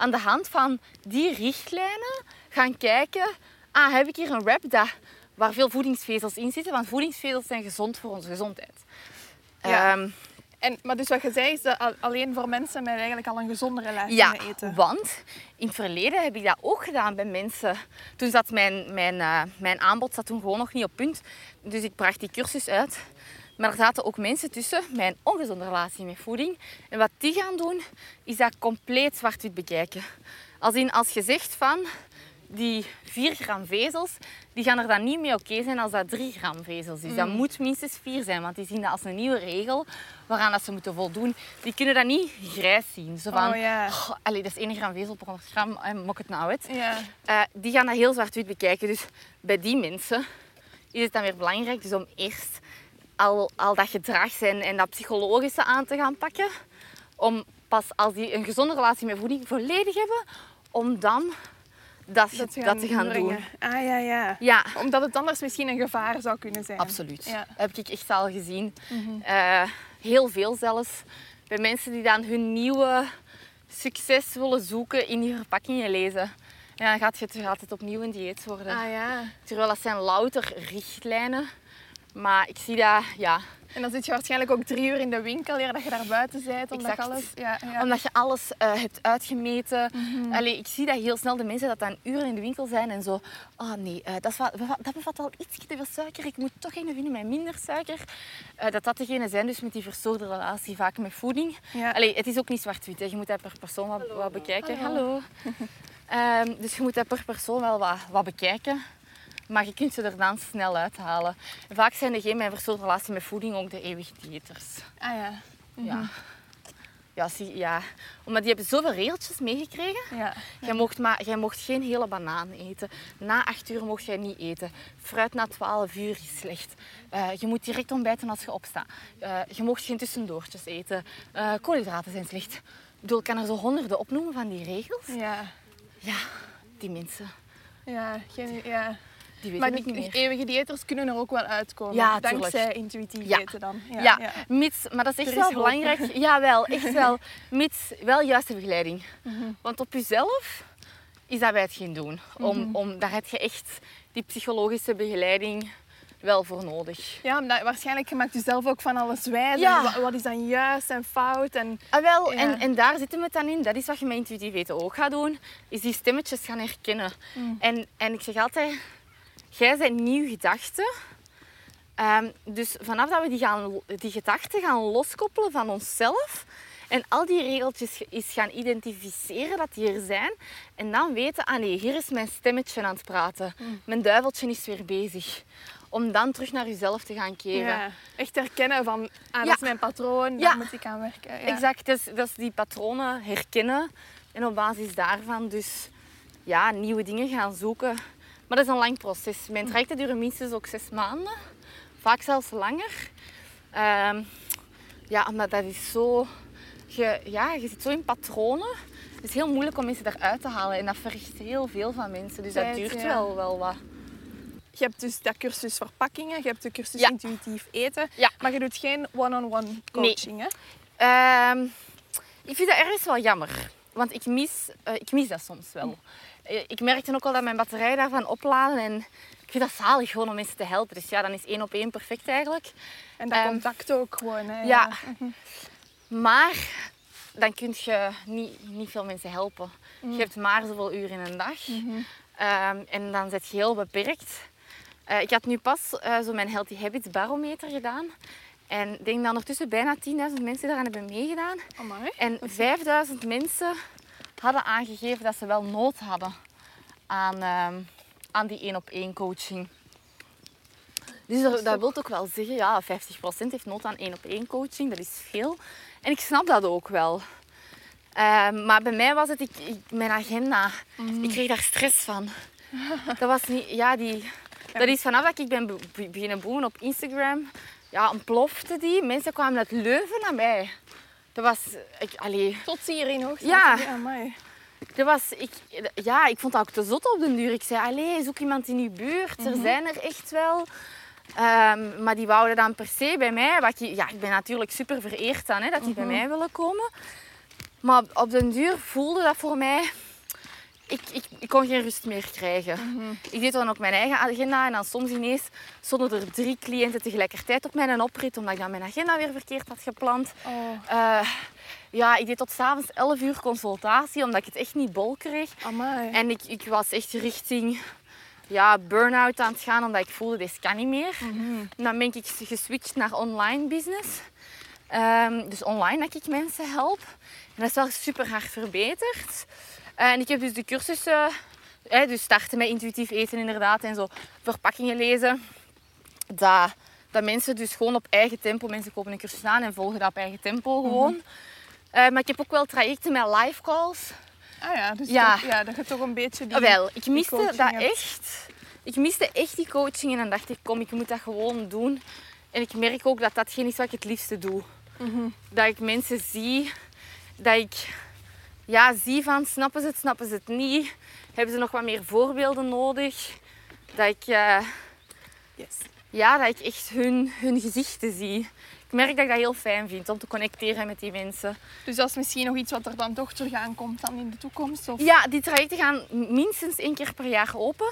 aan de hand van die richtlijnen gaan kijken, ah, heb ik hier een wrap dat, waar veel voedingsvezels in zitten? Want voedingsvezels zijn gezond voor onze gezondheid. Ja. Ehm, En, maar dus wat je zei, is dat al- alleen voor mensen met eigenlijk al een gezonde relatie Ja, met eten. want in het verleden heb ik dat ook gedaan bij mensen. Toen zat mijn, mijn, eh, mijn aanbod zat toen gewoon nog niet op punt. Dus ik bracht die cursus uit. Maar er zaten ook mensen tussen met een ongezonde relatie met voeding. En wat die gaan doen, is dat compleet zwart-wit bekijken. Als in, als je zegt van die 4 gram vezels, die gaan er dan niet mee oké zijn als dat 3 gram vezels is. Dat moet minstens 4 zijn, want die zien dat als een nieuwe regel waaraan dat ze moeten voldoen. Die kunnen dat niet grijs zien. Zo van, Oh ja. "Goh, allee, dat is 1 gram vezel per 100 gram, en mok het nou uit. Eh, die gaan dat heel zwart-wit bekijken. Dus bij die mensen is het dan weer belangrijk dus om eerst al, al dat gedrag en, en dat psychologische aan te gaan pakken. Om pas als die een gezonde relatie met voeding volledig hebben, om dan dat, dat, te gaan doen. Ah ja, ja. Ja, Omdat het anders misschien een gevaar zou kunnen zijn. absoluut. Ja. Dat heb ik echt al gezien. Eh, heel veel zelfs. Bij mensen die dan hun nieuwe succes willen zoeken in die verpakkingen lezen. Ja, dan gaat het, gaat het opnieuw een dieet worden. Ah ja. Terwijl dat zijn louter richtlijnen Maar ik zie dat, ja, En dan zit je waarschijnlijk ook drie uur in de winkel eer dat je daar buiten bent. Omdat Exact. alles... Ja, ja. Omdat je alles eh, hebt uitgemeten. Allee, ik zie dat heel snel de mensen dat dan uren in de winkel zijn en zo. Oh nee, eh, dat, is wat, dat bevat wel iets te veel suiker. Ik moet toch een vinden met minder suiker. Eh, dat dat degene zijn dus met die verstoorde relatie vaak met voeding. Ja. Allee, het is ook niet zwart-wit. hè. Je moet dat per persoon wat, wat bekijken. Hallo. [LAUGHS] Ehm, dus je moet dat per persoon wel wat, wat bekijken. Maar je kunt ze er dan snel uithalen. Vaak zijn degenen met een verstoorde relatie met voeding ook de eeuwige diëters. Ah ja. Ja. Ja, zie, ja. Omdat die hebben zoveel regeltjes meegekregen. Ja. Jij, mocht maar, jij mocht geen hele banaan eten. Na 8 uur mocht jij niet eten. Fruit na 12 uur is slecht. Eh, je moet direct ontbijten als je opstaat. Eh, je mocht geen tussendoortjes eten. Eh, koolhydraten zijn slecht. Ik bedoel, ik kan er zo honderden opnoemen van die regels. Ja. Ja, die mensen, Ja. Geen, ja. Die weten Maar die niet eeuwige diëters kunnen er ook wel uitkomen. Ja, dankzij tuurlijk. intuïtief Ja. eten dan. Ja, mits, maar dat is echt is [LAUGHS] wel belangrijk. Jawel, echt wel. Mits wel juiste begeleiding. Mhm. Want op jezelf is dat bij het geen doen. Om, Mhm. om, daar heb je echt die psychologische begeleiding wel voor nodig. Ja, omdat waarschijnlijk je maakt jezelf ook van alles wijs. Ja. Wat, wat is dan juist en fout? En, Ah, wel, Ja. en, en daar zitten we het dan in. Dat is wat je met intuïtief eten ook gaat doen. Is die stemmetjes gaan herkennen. Mm. En, en ik zeg altijd, jij bent nieuw gedachten. Ehm, dus vanaf dat we die, gaan, die gedachten gaan loskoppelen van onszelf en al die regeltjes is gaan identificeren dat die er zijn en dan weten, ah nee, hier is mijn stemmetje aan het praten. Mm. Mijn duiveltje is weer bezig. Om dan terug naar jezelf te gaan keren. ja, echt herkennen van, ah, Ja. dat is mijn patroon, Ja. daar moet ik aan werken. Ja. Exact, dus, dat is die patronen herkennen en op basis daarvan dus ja, nieuwe dingen gaan zoeken. Maar dat is een lang proces. Mijn trajecten duren minstens ook zes maanden, vaak zelfs langer. Ehm, ja, omdat dat is zo... Je, ja, je zit zo in patronen. Het is heel moeilijk om mensen eruit te halen en dat vergt heel veel van mensen. Dus dat duurt wel, wel wat. Je hebt dus dat cursus verpakkingen, je hebt de cursus Ja. intuïtief eten, Ja. maar je doet geen one-on-one coaching, hè? Ehm, ik vind dat ergens wel jammer. Want ik mis, eh, ik mis dat soms wel. Eh, Ik merkte ook al dat mijn batterijen daarvan opladen. En ik vind dat zalig gewoon om mensen te helpen. Dus ja, dan is één op één perfect eigenlijk. En dat Ehm, contact ook gewoon, hè? Ja. Maar dan kun je niet, niet veel mensen helpen. Je hebt maar zoveel uren in een dag. Ehm, en dan zit je heel beperkt. Eh, ik had nu pas eh, zo mijn Healthy Habits barometer gedaan. En ik denk dat ondertussen bijna 10.000 mensen daaraan hebben meegedaan. Amai. En 5000 mensen hadden aangegeven dat ze wel nood hadden aan, ehm, aan die één op één coaching. Dus dat, dat wil ook wel zeggen, ja, 50% heeft nood aan één op één coaching. Dat is veel. En ik snap dat ook wel. Ehm, maar bij mij was het, ik, ik- mijn agenda, ik kreeg daar stress van. [LAUGHS] Dat was niet, ja, die, dat is vanaf dat ik ben be- be- beginnen boemen op Instagram, ja, ontplofte die. Mensen kwamen uit Leuven naar mij. Dat was, ik, allee, Tot hier in hoogte. Ja. Amai. dat was, ik, ja, ik vond dat ook te zot op den duur. Ik zei, allee, zoek iemand in uw buurt. Er zijn er echt wel. Ehm, maar die wouden dan per se bij mij. Wat ik, ja, ik ben natuurlijk super vereerd aan hè, dat die bij mij willen komen. Maar op den duur voelde dat voor mij... Ik, ik, ik kon geen rust meer krijgen. Ik deed dan ook mijn eigen agenda en dan soms ineens stonden er drie cliënten tegelijkertijd op mijn oprit, omdat ik dan mijn agenda weer verkeerd had gepland. Oh, Eh, ja, ik deed tot s'avonds 11 uur consultatie, omdat ik het echt niet bol kreeg. amai. En ik, ik was echt richting ja, burn-out aan het gaan, omdat ik voelde, dit kan niet meer. En dan ben ik geswitcht naar online business. Ehm, dus online dat ik mensen help. En dat is wel super hard verbeterd. En ik heb dus de cursussen, hè, dus starten met intuïtief eten inderdaad en zo verpakkingen lezen. Dat, dat mensen dus gewoon op eigen tempo, mensen kopen een cursus aan en volgen dat op eigen tempo gewoon. Eh, maar ik heb ook wel trajecten met live calls. Ah ja, dus Ja. Toch, ja, dat je toch een beetje die... Ah, wel, ik miste dat hebt. echt. Ik miste echt die coaching en dan dacht ik, kom, ik moet dat gewoon doen. En ik merk ook dat datgene is wat ik het liefste doe. Mhm. Dat ik mensen zie, dat ik ja, zie van, snappen ze het, snappen ze het niet? Hebben ze nog wat meer voorbeelden nodig? Dat ik, eh, Yes. ja, dat ik echt hun, hun gezichten zie. Ik merk dat ik dat heel fijn vind om te connecteren met die mensen. Dus dat is misschien nog iets wat er dan toch terug aankomt dan in de toekomst? Of? Ja, die trajecten gaan minstens één keer per jaar open.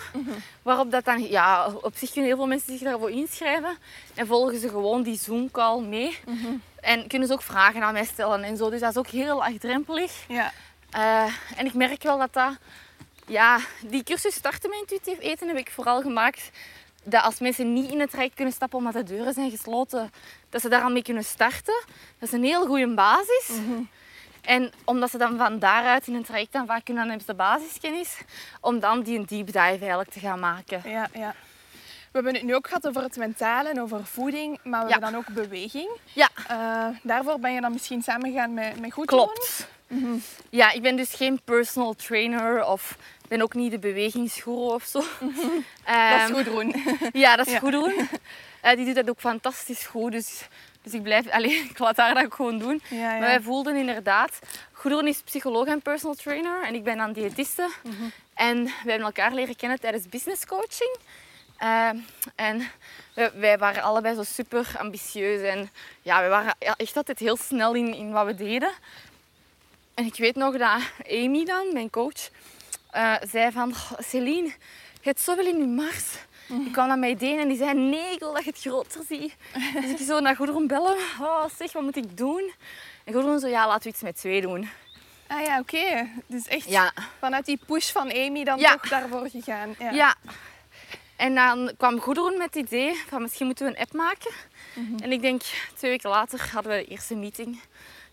Waarop dat dan, ja, op zich kunnen heel veel mensen zich daarvoor inschrijven. En volgen ze gewoon die Zoom-call mee. En kunnen ze ook vragen aan mij stellen en zo. Dus dat is ook heel laagdrempelig. Ja. Eh, en ik merk wel dat dat... Ja, die cursus starten met intuïtief eten heb ik vooral gemaakt. Dat als mensen niet in het traject kunnen stappen omdat de deuren zijn gesloten, dat ze daar al mee kunnen starten. Dat is een heel goede basis. En omdat ze dan van daaruit in een traject dan vaak kunnen, dan hebben ze de basiskennis. Om dan die een deep dive eigenlijk te gaan maken. Ja, ja. We hebben het nu ook gehad over het mentale en over voeding, maar we Ja. hebben dan ook beweging. Ja, Eh, daarvoor ben je dan misschien samengegaan met, met Goed Klopt. Ja, ik ben dus geen personal trainer of ben ook niet de bewegingsgoeroe of zo. [LAUGHS] Dat Ehm, is goed doen. [LAUGHS] Ja, dat is Ja. goed doen. Eh, die doet dat ook fantastisch goed. Dus, dus ik blijf, allee, [LAUGHS] ik laat haar dat ook gewoon doen. Ja, ja. Maar wij voelden inderdaad, Goederen is psycholoog en personal trainer en ik ben dan diëtiste. Mhm. En we hebben elkaar leren kennen tijdens business coaching. Eh, en wij, wij waren allebei zo super ambitieus en ja, we waren ja, echt altijd heel snel in, in wat we deden. En ik weet nog dat Amy dan, mijn coach, eh, zei van... "Oh, Celine, je hebt zoveel in je mars. Die kwam naar mij ideeën en die zei... Nee, ik wil dat je het groter ziet. Dus ik zo naar Goederen bellen. Oh, zeg, wat moet ik doen? En Goederen zo... Ja, laten we iets met twee doen. Ah ja, oké. Dus echt Ja. vanuit die push van Amy dan Ja. toch daarvoor gegaan. Ja. Ja. En dan kwam Goederen met het idee van misschien moeten we een app maken. En ik denk twee weken later hadden we de eerste meeting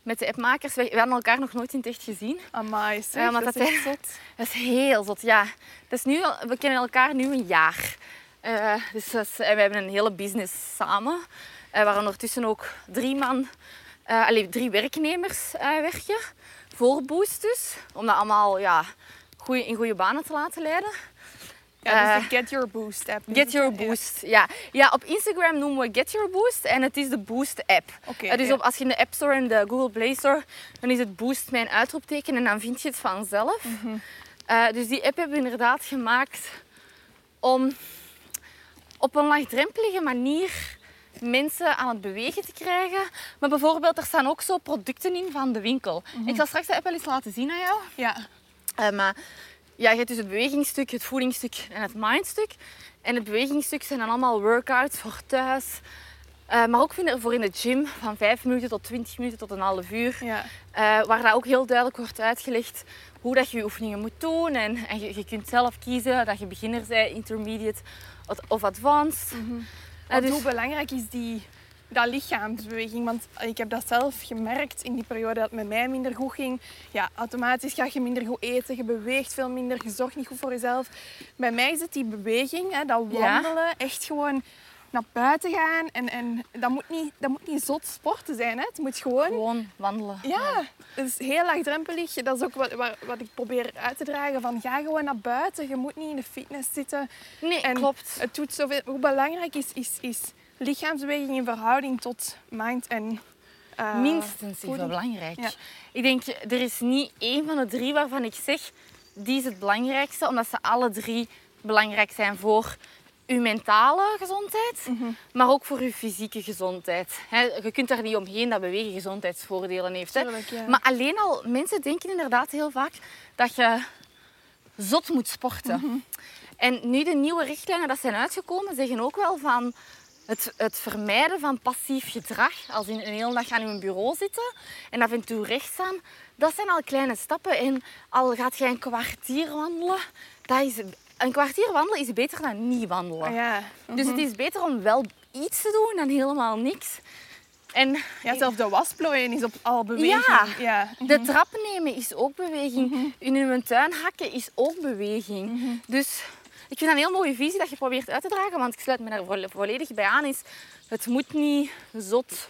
met de appmakers. We, we hadden elkaar nog nooit in het echt gezien. Amai, zeg, Ja, maar dat dat is echt zot. [LAUGHS] Dat is heel zot, ja. Dat is nu, al- we kennen elkaar nu een jaar. Eh, dus dat is- en we hebben een hele business samen. Eh waar ondertussen ook drie man, eh allee, drie werknemers werken. Voor Boost dus. Om dat allemaal ja, goeie, in goede banen te laten leiden. Ja, dus Eh, de Get Your Boost app. Get Your? Ja. Boost. Ja. Ja, op Instagram noemen we Get Your Boost en het is de Boost app. Oké, Eh, dus ja. op, als je in de App Store en de Google Play Store, dan is het Boost mijn uitroepteken en dan vind je het vanzelf. Mhm. Eh, dus die app hebben we inderdaad gemaakt om op een laagdrempelige manier mensen aan het bewegen te krijgen. Maar bijvoorbeeld, er staan ook zo producten in van de winkel. Mhm. Ik zal straks de app wel eens laten zien aan jou. Ja. Eh, maar ja, je hebt dus het bewegingsstuk, het voedingsstuk en het mindstuk. En het bewegingsstuk zijn dan allemaal workouts voor thuis. Eh, maar ook voor- voor in de gym, van 5 minuten tot 20 minuten tot een half uur. Ja. Eh, waar dat ook heel duidelijk wordt uitgelegd hoe dat je je oefeningen moet doen. En, en je, je kunt zelf kiezen dat je beginner bent, intermediate of- advanced. Dus- hoe belangrijk is die, dat lichaamsbeweging? Want ik heb dat zelf gemerkt in die periode dat het met mij minder goed ging. Ja, automatisch ga je minder goed eten, je beweegt veel minder, je zorgt niet goed voor jezelf. Bij mij is het die beweging, hè, dat Ja. wandelen, echt gewoon naar buiten gaan. En, en dat, moet niet, dat moet niet zot sporten zijn. Hè. Het moet gewoon... Gewoon wandelen. Ja, het is heel laagdrempelig. Dat is ook wat, wat, wat ik probeer uit te dragen. Van, ga gewoon naar buiten. Je moet niet in de fitness zitten. Nee, En klopt. Het doet zoveel. Hoe belangrijk is, is, is lichaamsbeweging in verhouding tot mind en eh, Minstens even voeding? belangrijk. Ja. Ik denk, er is niet één van de drie waarvan ik zeg, die is het belangrijkste, omdat ze alle drie belangrijk zijn voor uw mentale gezondheid, Mhm. maar ook voor uw fysieke gezondheid. Je kunt daar niet omheen dat bewegen gezondheidsvoordelen heeft. Hè. Tuurlijk, ja. Maar alleen al, mensen denken inderdaad heel vaak dat je zot moet sporten. Mhm. En nu de nieuwe richtlijnen dat zijn uitgekomen, zeggen ook wel van het, het vermijden van passief gedrag, als in een hele dag aan uw bureau zitten en af en toe rechtstaan, dat zijn al kleine stappen. En al gaat jij een kwartier wandelen, dat is, een kwartier wandelen is beter dan niet wandelen. ja. Dus het is beter om wel iets te doen dan helemaal niks. En ja, zelfs de wasplooien is op al beweging. Ja. ja. de trap nemen is ook beweging. In uw tuin hakken is ook beweging. Dus ik vind dat een heel mooie visie dat je probeert uit te dragen. Want ik sluit me daar vo- volledig bij aan. Is, het moet niet zot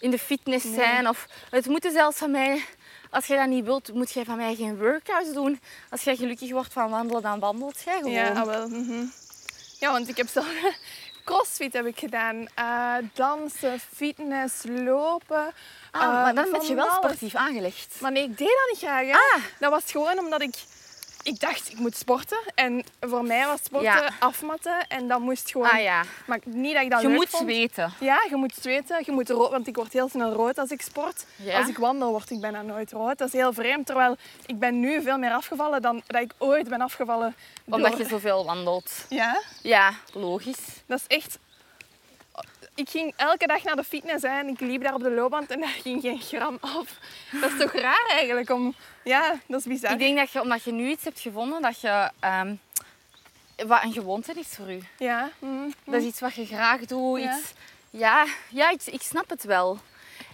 in de fitness zijn. Of het moet zelfs van mij... Als je dat niet wilt, moet jij van mij geen workouts doen. Als jij gelukkig wordt van wandelen, dan wandelt jij gewoon. Ja, ah, wel. mhm. Ja, want ik heb zelf... [LAUGHS] Crossfit heb ik gedaan. Eh, dansen, fitness, lopen. Ah, maar dan ben van je wel sportief aangelegd. Maar nee, ik deed dat niet graag. Hè. Ah. Dat was gewoon omdat ik ik dacht, ik moet sporten. En voor mij was sporten Ja. afmatten. En dan moest gewoon... Ah ja. Maar niet dat ik dat Je leuk moet vond. zweten. Ja, je moet zweten. Je moet rood, want ik word heel snel rood als ik sport. Ja. Als ik wandel word ik bijna nooit rood. Dat is heel vreemd. Terwijl ik ben nu veel meer afgevallen dan dat ik ooit ben afgevallen. Omdat je zoveel wandelt. Ja, Ja, logisch. dat is echt... Ik ging elke dag naar de fitness hè, en ik liep daar op de loopband en daar ging geen gram af. Dat is toch raar eigenlijk om... Ja, dat is bizar. Ik denk dat je, omdat je nu iets hebt gevonden dat je... ehm, wat een gewoonte is voor u. Ja. mm, Dat is iets wat je graag doet. Ja. Iets, ja, ja ik, ik snap het wel.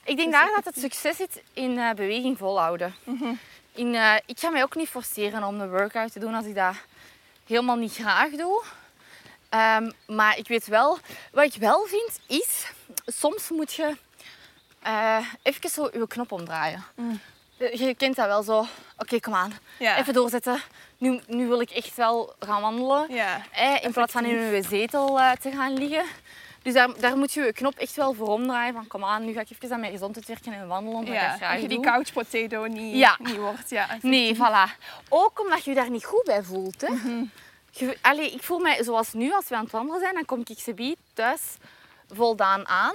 Ik denk is daar dat het succes zit in eh, beweging volhouden. In, eh, ik ga mij ook niet forceren om een workout te doen als ik dat helemaal niet graag doe. Ehm, maar ik weet wel, wat ik wel vind is, soms moet je eh even zo je knop omdraaien. Mm. Eh, Je kent dat wel zo. Oké, kom aan. Even doorzetten. Nu, nu wil ik echt wel gaan wandelen. Ja. Eh, in plaats van in uw zetel te gaan liggen. Dus daar, daar moet je je knop echt wel voor omdraaien. Van kom aan, nu ga ik even aan mijn gezondheid werken en wandelen. Ja, dat je die couch potato niet, Ja. niet wordt. Ja, Nee, voilà. Ook omdat je je daar niet goed bij voelt. Hè. Mhm. Allee, ik voel mij zoals nu, als we aan het wandelen zijn, dan kom ik ze thuis voldaan aan.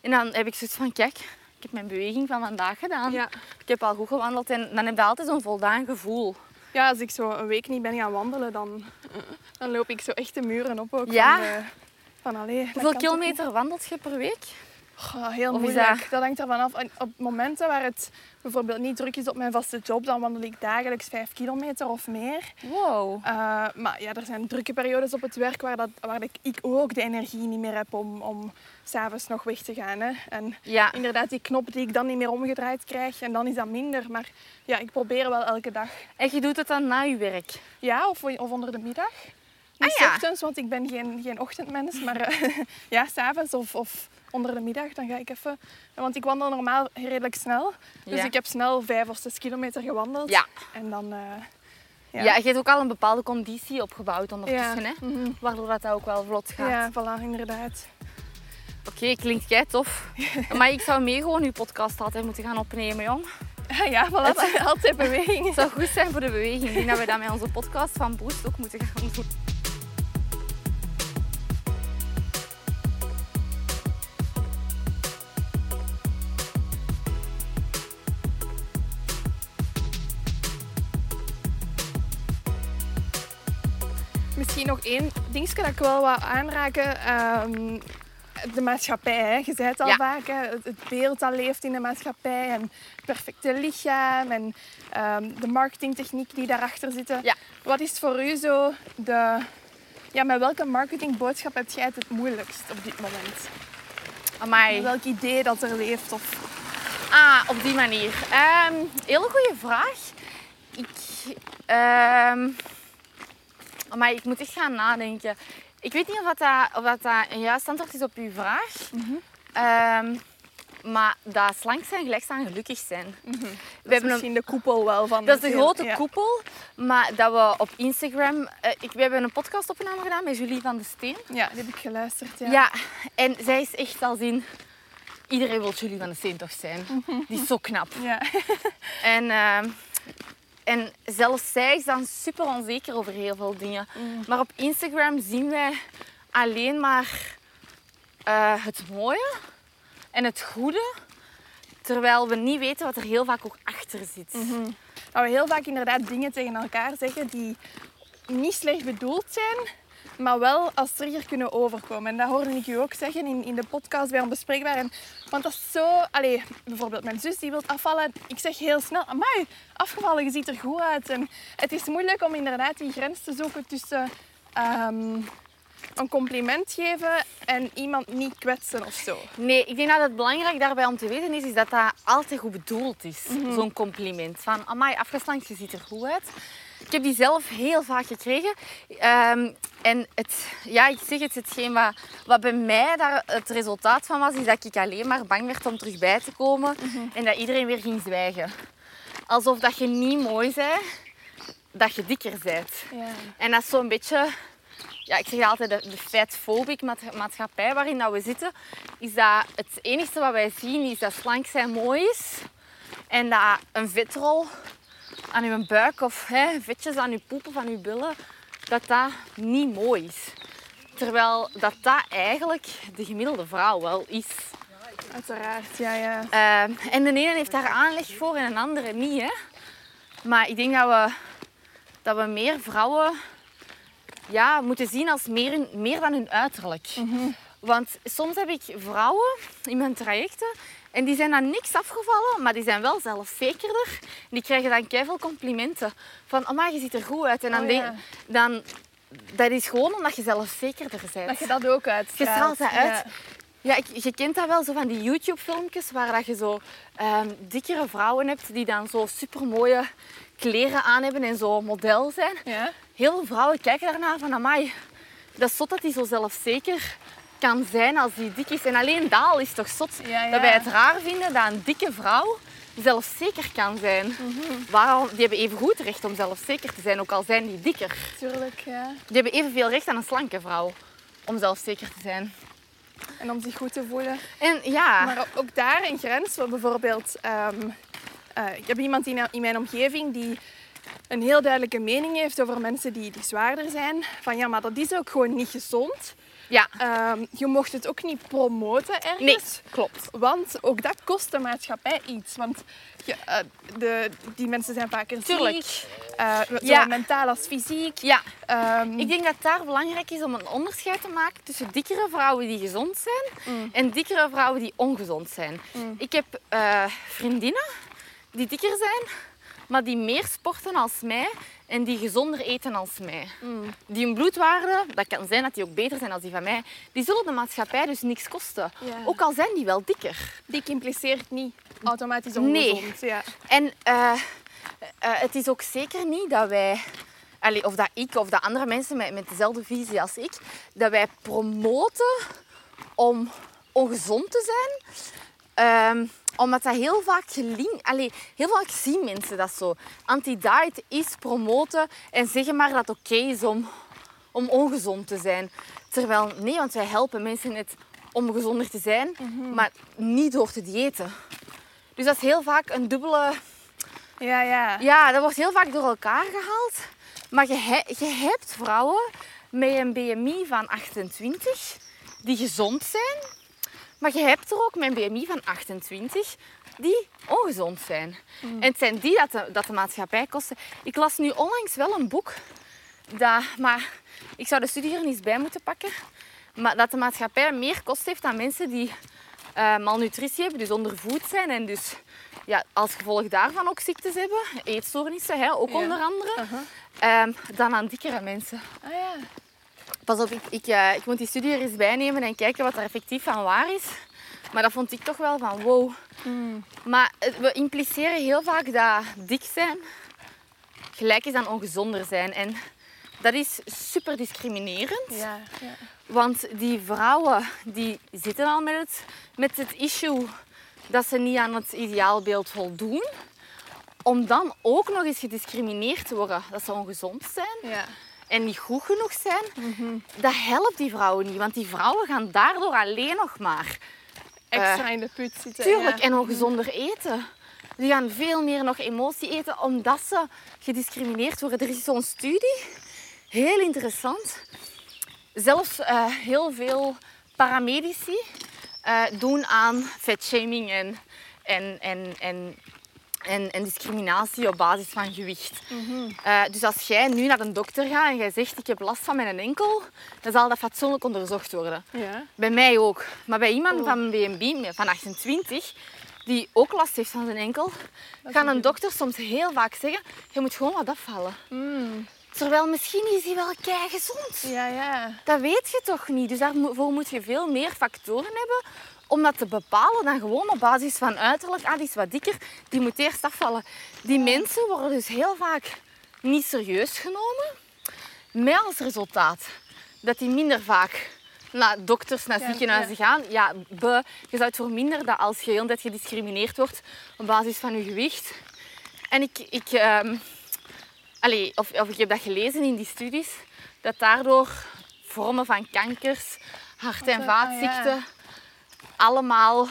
En dan heb ik zoiets van, kijk, ik heb mijn beweging van vandaag gedaan. Ja. Ik heb al goed gewandeld en dan heb je altijd zo'n voldaan gevoel. Ja, als ik zo een week niet ben gaan wandelen, dan, dan loop ik zo echt de muren op ook. Ja? Van, de, van allee, Hoeveel kilometer wandelt je per week? Goh, heel Of is moeilijk. dat- Dat... hangt ervan af. En Op momenten waar het bijvoorbeeld niet druk is op mijn vaste job, dan wandel ik dagelijks vijf kilometer of meer. Wow. Eh, maar ja, er zijn drukke periodes op het werk waar, dat, waar ik, ik ook de energie niet meer heb om, om s'avonds nog weg te gaan. Hè. En Ja. inderdaad, die knop die ik dan niet meer omgedraaid krijg, en dan is dat minder. Maar ja, ik probeer wel elke dag. En je doet het dan na je werk? Ja, of, of onder de middag. Niet Ah, ja. ochtends, want ik ben geen, geen ochtendmens. Maar eh, [LAUGHS] ja, s'avonds of, of onder de middag, dan ga ik even... Want ik wandel normaal redelijk snel. Dus Ja. ik heb snel vijf of zes kilometer gewandeld. Ja. En dan... eh, Ja. ja. je hebt ook al een bepaalde conditie opgebouwd ondertussen, hè? Mhm. Waardoor dat ook wel vlot gaat. Ja, voilà, inderdaad. Oké, klinkt jij tof. [LAUGHS] maar ik zou mee gewoon uw podcast altijd moeten gaan opnemen, jong. Ja, voilà, [LAUGHS] altijd beweging. Het zou goed zijn voor de beweging. Ik denk dat we dat met onze podcast van Boost ook moeten gaan doen. Misschien nog één dingetje dat ik wel wat aanraken. Ehm, de maatschappij, hè. je zei het al Ja. vaak, hè. Het, beeld dat leeft in de maatschappij en het perfecte lichaam en ehm, de marketingtechniek die daarachter zitten. Ja. Wat is voor u zo de... Ja, met welke marketingboodschap heb jij het het moeilijkst op dit moment? Amai. Welk idee dat er leeft? Of... Ah, op die manier. Ehm hele goede vraag. Ik, maar ik moet echt gaan nadenken. Ik weet niet of dat, of dat, een juist antwoord is op uw vraag. Ehm, maar dat slank zijn gelijk aan gelukkig zijn. Dat We hebben een, misschien de koepel wel van... dat is de grote ja. koepel. Maar dat we op Instagram... eh, ik, we hebben een podcastopname gedaan met Julie van de Steen. Ja, die heb ik geluisterd. Ja. Ja. en zij is echt als in... Iedereen wil Julie van de Steen toch zijn. Die is zo knap. Ja. [LAUGHS] En, ehm, en zelfs zij is dan super onzeker over heel veel dingen. Maar op Instagram zien wij alleen maar eh, het mooie en het goede. Terwijl we niet weten wat er heel vaak ook achter zit. Dat we heel vaak inderdaad dingen tegen elkaar zeggen die niet slecht bedoeld zijn, maar wel als trigger kunnen overkomen. En dat hoorde ik u ook zeggen in, in de podcast bij Onbespreekbaar. En, want dat is zo... Allee, bijvoorbeeld mijn zus die wil afvallen. Ik zeg heel snel, amai, afgevallen, je ziet er goed uit. En het is moeilijk om inderdaad die grens te zoeken tussen... ehm, een compliment geven en iemand niet kwetsen of zo. Nee, ik denk dat het belangrijk daarbij om te weten is, is dat dat altijd goed bedoeld is. Zo'n compliment. Van, amai, afgeslankt, je ziet er goed uit. Ik heb die zelf heel vaak gekregen. Ehm, en het, ja, ik zeg het, hetgeen wat, wat bij mij daar het resultaat van was, is dat ik alleen maar bang werd om terug bij te komen. En dat iedereen weer ging zwijgen. Alsof dat je niet mooi bent, dat je dikker bent. Ja. En dat is zo'n beetje, ja, ik zeg altijd, de, de maatschappij waarin dat we zitten, is dat het enige wat wij zien is dat slank zijn mooi is. En dat een vetrol aan je buik of hè, vetjes aan je poep of aan je billen, dat dat niet mooi is. Terwijl dat dat eigenlijk de gemiddelde vrouw wel is. Uiteraard, ja, ja. Uh, en de ene heeft daar aanleg voor en een andere niet. Hè? Maar ik denk dat we, dat we meer vrouwen ja, moeten zien als meer, meer dan hun uiterlijk. Want soms heb ik vrouwen in mijn trajecten en die zijn dan niks afgevallen, maar die zijn wel zelfzekerder. Die krijgen dan keihard complimenten. Van, oh je ziet er goed uit. En dan, Oh, denk, dan dat is gewoon omdat je zelfzekerder bent. Dat je dat ook Je uitstraalt. straalt dat uit. Ja. Ja, ik, je kent dat wel, zo van die YouTube-filmpjes waar dat je zo ehm, dikkere vrouwen hebt die dan zo supermooie kleren aan hebben en zo model zijn. Ja? Heel veel vrouwen kijken daarna van, amai, dat is zot dat hij zo zelfzeker kan zijn als hij dik is. En alleen dat al is toch zot Ja, ja. dat wij het raar vinden dat een dikke vrouw zelfzeker kan zijn. Mhm. Waarom? Die hebben even goed recht om zelfzeker te zijn, ook al zijn die dikker. Tuurlijk, ja. Die hebben evenveel recht aan een slanke vrouw om zelfzeker te zijn. En om zich goed te voelen. En ja, Maar ook daar een grens. Bijvoorbeeld, ehm, eh, ik heb iemand in, in mijn omgeving die een heel duidelijke mening heeft over mensen die, die zwaarder zijn. Van ja, maar dat is ook gewoon niet gezond. Ja, Ehm, je mocht het ook niet promoten ergens. nee, klopt. Want ook dat kost de maatschappij iets. Want je, eh, de, die mensen zijn vaker Tuurlijk. ziek. zowel Ja. mentaal als fysiek. Ja, Ehm, ik denk dat het daar belangrijk is om een onderscheid te maken tussen dikkere vrouwen die gezond zijn Mm. en dikkere vrouwen die ongezond zijn. Mm. Ik heb eh, vriendinnen die dikker zijn, maar die meer sporten als mij en die gezonder eten als mij. mm, Die hun bloedwaarden, dat kan zijn dat die ook beter zijn dan die van mij, die zullen de maatschappij dus niks kosten. Ook al zijn die wel dikker. dik impliceert niet automatisch Nee. ongezond. Ja. En eh, eh, het is ook zeker niet dat wij, allee, of dat ik of dat andere mensen met, met dezelfde visie als ik, dat wij promoten om ongezond te zijn. Ehm, omdat dat heel vaak gelinkt... Allee, heel vaak zien mensen dat zo. Anti-diet is promoten en zeggen maar dat het oké is om, om ongezond te zijn. Terwijl, nee, want wij helpen mensen net om gezonder te zijn, maar niet door te diëten. Dus dat is heel vaak een dubbele... Ja, ja. Ja, dat wordt heel vaak door elkaar gehaald. Maar je, he- je hebt vrouwen met een BMI van 28 die gezond zijn. Maar je hebt er ook met een BMI van 28 die ongezond zijn. En het zijn die dat de, dat de maatschappij kosten. Ik las nu onlangs wel een boek, dat, maar ik zou de studie er niet bij moeten pakken. Maar dat de maatschappij meer kost heeft aan mensen die eh, malnutritie hebben, dus ondervoed zijn en dus ja, als gevolg daarvan ook ziektes hebben, eetstoornissen, hè, ook Ja. onder andere, ehm, dan aan dikkere mensen. Ah, ja. Pas op, ik, ik, eh, ik moet die studie er eens bijnemen en kijken wat er effectief van waar is. Maar dat vond ik toch wel van wow. Mm. Maar het- we impliceren heel vaak dat dik zijn gelijk is aan ongezonder zijn. En dat is super discriminerend. Ja, ja. Want die vrouwen die zitten al met het, met het issue dat ze niet aan het ideaalbeeld voldoen. Om dan ook nog eens gediscrimineerd te worden dat ze ongezond zijn ja. En niet goed genoeg zijn, dat helpt die vrouwen niet. Want die vrouwen gaan daardoor alleen nog maar Extra in de put zitten. Tuurlijk, ja. en ongezonder eten. Die gaan veel meer nog emotie eten omdat ze gediscrimineerd worden. Er is zo'n studie, heel interessant. Zelfs eh, heel veel paramedici eh, doen aan vetshaming en, en, en, en, en, en discriminatie op basis van gewicht. Eh, dus als jij nu naar een dokter gaat en jij zegt ik heb last van mijn enkel, dan zal dat fatsoenlijk onderzocht worden. Ja. Bij mij ook. Maar bij iemand Oh. van een BNB van 28, die ook last heeft van zijn enkel, gaan een dokter soms heel vaak zeggen, je moet gewoon wat afvallen. Mm. Terwijl misschien is hij wel kei gezond. ja, ja. Dat weet je toch niet. Dus daarvoor moet je veel meer factoren hebben om dat te bepalen dan gewoon op basis van uiterlijk. Ah, die is wat dikker, die moet eerst afvallen. Die mensen worden dus heel vaak niet serieus genomen. Met als resultaat dat die minder vaak naar dokters, naar Ja, ziekenhuizen gaan. Ja, be, je zou het verminderen dat als je tijd gediscrimineerd wordt op basis van je gewicht. En ik, ik, ehm, allee, of, of ik heb dat gelezen in die studies, dat daardoor vormen van kankers, hart- en Ah, vaatziekten allemaal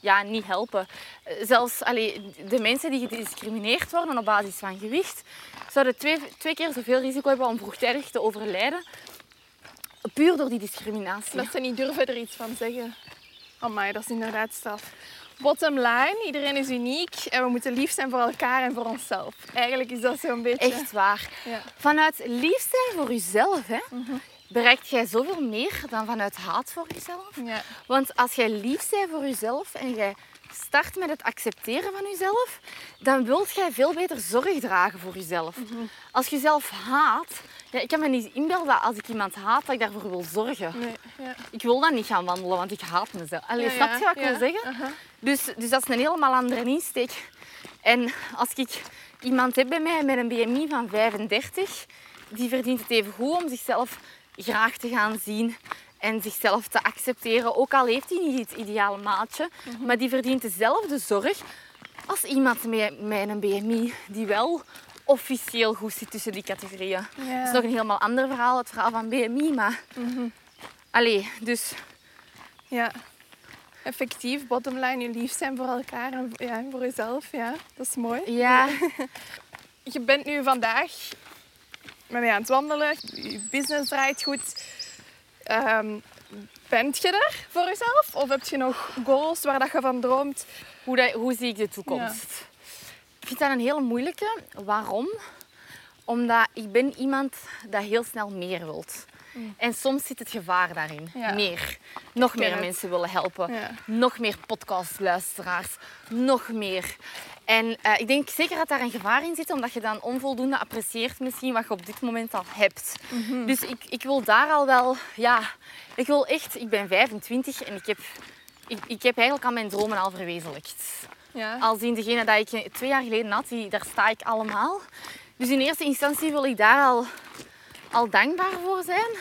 ja, niet helpen. Eh, Zelfs allee, de mensen die gediscrimineerd worden op basis van gewicht, zouden twee, twee keer zoveel risico hebben om vroegtijdig te overlijden. Puur door die discriminatie. Dat ze niet durven er iets van zeggen. Amai, dat is inderdaad straf. Bottom line, iedereen is uniek en we moeten lief zijn voor elkaar en voor onszelf. Eigenlijk is dat zo'n beetje... Echt waar. Ja. Vanuit lief zijn voor jezelf, hè, bereikt jij zoveel meer dan vanuit haat voor jezelf. Ja. Want als jij lief bent voor jezelf en jij start met het accepteren van jezelf, dan wilt jij veel beter zorg dragen voor jezelf. Als je jezelf haat, ja, ik kan me niet inbeelden dat als ik iemand haat, dat ik daarvoor wil zorgen. Nee, ja. Ik wil dan niet gaan wandelen, want ik haat mezelf. Allee, snap je wat ik wil zeggen? Dus, dus dat is een helemaal andere insteek. En als ik iemand heb bij mij met een BMI van 35, die verdient het even goed om zichzelf graag te gaan zien en zichzelf te accepteren. Ook al heeft hij niet het ideale maatje, Mhm. maar die verdient dezelfde zorg als iemand met, met een BMI die wel officieel goed zit tussen die categorieën. Ja. Dat is nog een helemaal ander verhaal, het verhaal van BMI, maar... Allee, dus Ja. Effectief, bottom line, je lief zijn voor elkaar en ja, voor jezelf. Ja, dat is mooi. ja, [LAUGHS] Je bent nu vandaag met mij aan het wandelen. Je business draait goed. Ehm, bent je er voor jezelf? Of heb je nog goals waar dat je van droomt? hoe, dat, hoe zie ik de toekomst? Ik vind dat een hele moeilijke. Waarom? Omdat ik ben iemand dat heel snel meer wilt. En soms zit het gevaar daarin. Ja. Meer. Nog meer mensen willen helpen. Ja. Nog meer podcastluisteraars. Nog meer. En eh, ik denk zeker dat daar een gevaar in zit, omdat je dan onvoldoende apprecieert misschien wat je op dit moment al hebt. Dus ik, ik wil daar al wel, ja, ik wil echt, ik ben 25 en ik heb, ik, ik heb eigenlijk al mijn dromen al verwezenlijkt. Ja. Al zien degene dat ik twee jaar geleden had, die, daar sta ik allemaal. Dus in eerste instantie wil ik daar al, al dankbaar voor zijn.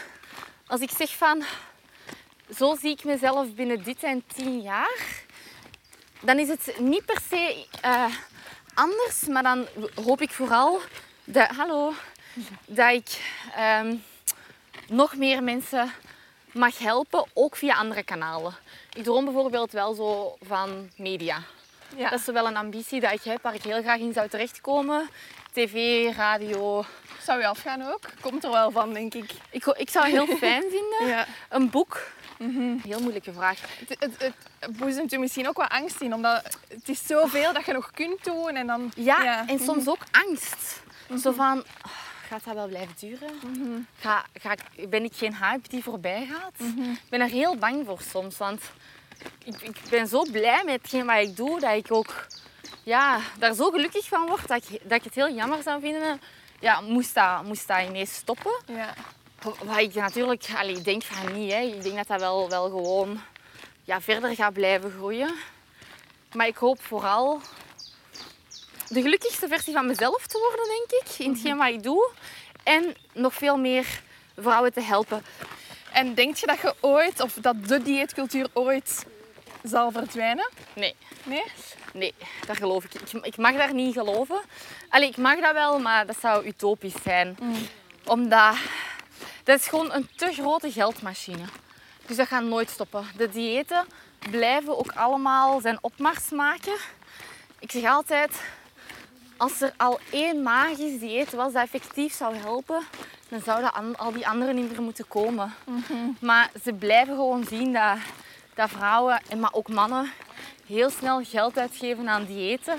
Als ik zeg van, zo zie ik mezelf binnen dit en tien jaar, dan is het niet per se eh, anders, maar dan hoop ik vooral dat, hallo, dat ik ehm, nog meer mensen mag helpen, ook via andere kanalen. Ik droom bijvoorbeeld wel zo van media. Ja. Dat is wel een ambitie dat ik heb, waar ik heel graag in zou terechtkomen. TV, radio. Zou je afgaan ook? Komt er wel van, denk ik. Ik, ik zou het heel [LAUGHS] fijn vinden. Ja. Een boek. Heel moeilijke vraag. Het, het, het boezemt je misschien ook wat angst in, omdat het is zoveel dat je nog kunt doen en dan... Ja, en soms ook angst. Zo van, oh, gaat dat wel blijven duren? Ga, ga, ik- ben ik geen hype die voorbij gaat? Ik ben er heel bang voor soms, want ik, ik ben zo blij met hetgeen wat ik doe, dat ik ook ja, daar zo gelukkig van word, dat ik, dat ik het heel jammer zou vinden. Ja, moest dat, moest dat ineens stoppen? Ja. Wat ik natuurlijk allee, denk van niet. Hè. Ik denk dat dat wel, wel gewoon ja, verder gaat blijven groeien. Maar ik hoop vooral de gelukkigste versie van mezelf te worden, denk ik. In hetgeen wat ik doe. En nog veel meer vrouwen te helpen. En denk je dat je ooit, of dat de dieetcultuur ooit zal verdwijnen? Nee, Nee? nee, dat geloof ik. ik. Ik mag daar niet geloven. Allee, ik mag dat wel, maar dat zou utopisch zijn. Omdat dat is gewoon een te grote geldmachine. Dus dat gaat nooit stoppen. De diëten blijven ook allemaal zijn opmars maken. Ik zeg altijd, als er al één magisch dieet was dat effectief zou helpen, dan zouden al die anderen niet meer moeten komen. Maar ze blijven gewoon zien dat, dat vrouwen, en maar ook mannen, heel snel geld uitgeven aan diëten.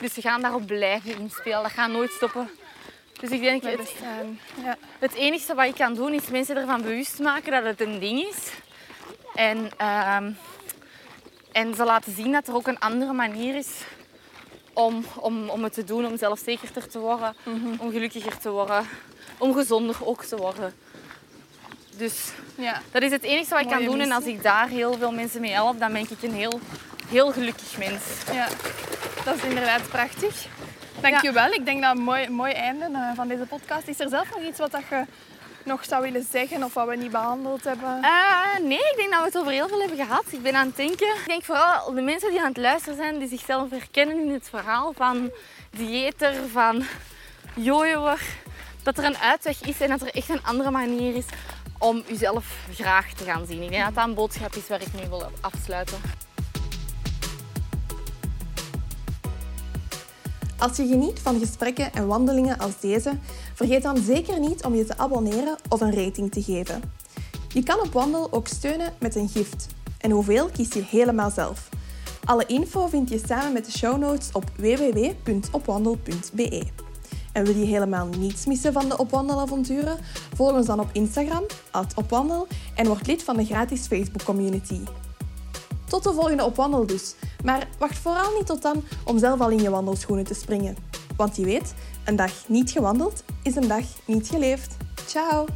Dus ze gaan daarop blijven inspelen. Dat gaat nooit stoppen. Dus ik denk, het. Ja. het enige wat ik kan doen is mensen ervan bewust maken dat het een ding is. En, ehm, en ze laten zien dat er ook een andere manier is om, om, om het te doen. Om zelfzekerder te worden, om gelukkiger te worden, om gezonder ook te worden. Dus ja. dat is het enige wat ik kan doen. En als ik daar heel veel mensen mee help, dan ben ik een heel, heel gelukkig mens. Ja, dat is inderdaad prachtig. Dankjewel. Ik denk dat een mooi, mooi einde eh, van deze podcast. Is er zelf nog iets wat dat je nog zou willen zeggen of wat we niet behandeld hebben? Eh, nee, ik denk dat we het over heel veel hebben gehad. Ik ben aan het denken. Ik denk vooral de mensen die aan het luisteren zijn, die zichzelf herkennen in het verhaal van dieeter, van jojoer. Dat er een uitweg is en dat er echt een andere manier is om jezelf graag te gaan zien. Ik denk dat dat een boodschap is waar ik mee wil afsluiten. Als je geniet van gesprekken en wandelingen als deze, vergeet dan zeker niet om je te abonneren of een rating te geven. Je kan op Wandel ook steunen met een gift. En hoeveel kies je helemaal zelf. Alle info vind je samen met de show notes op www.opwandel.be. En wil je helemaal niets missen van de Opwandelavonturen? Volg ons dan op Instagram, opwandel, en word lid van de gratis Facebook community. Tot de volgende Opwandel dus. Maar wacht vooral niet tot dan om zelf al in je wandelschoenen te springen. Want je weet, een dag niet gewandeld is een dag niet geleefd. Ciao!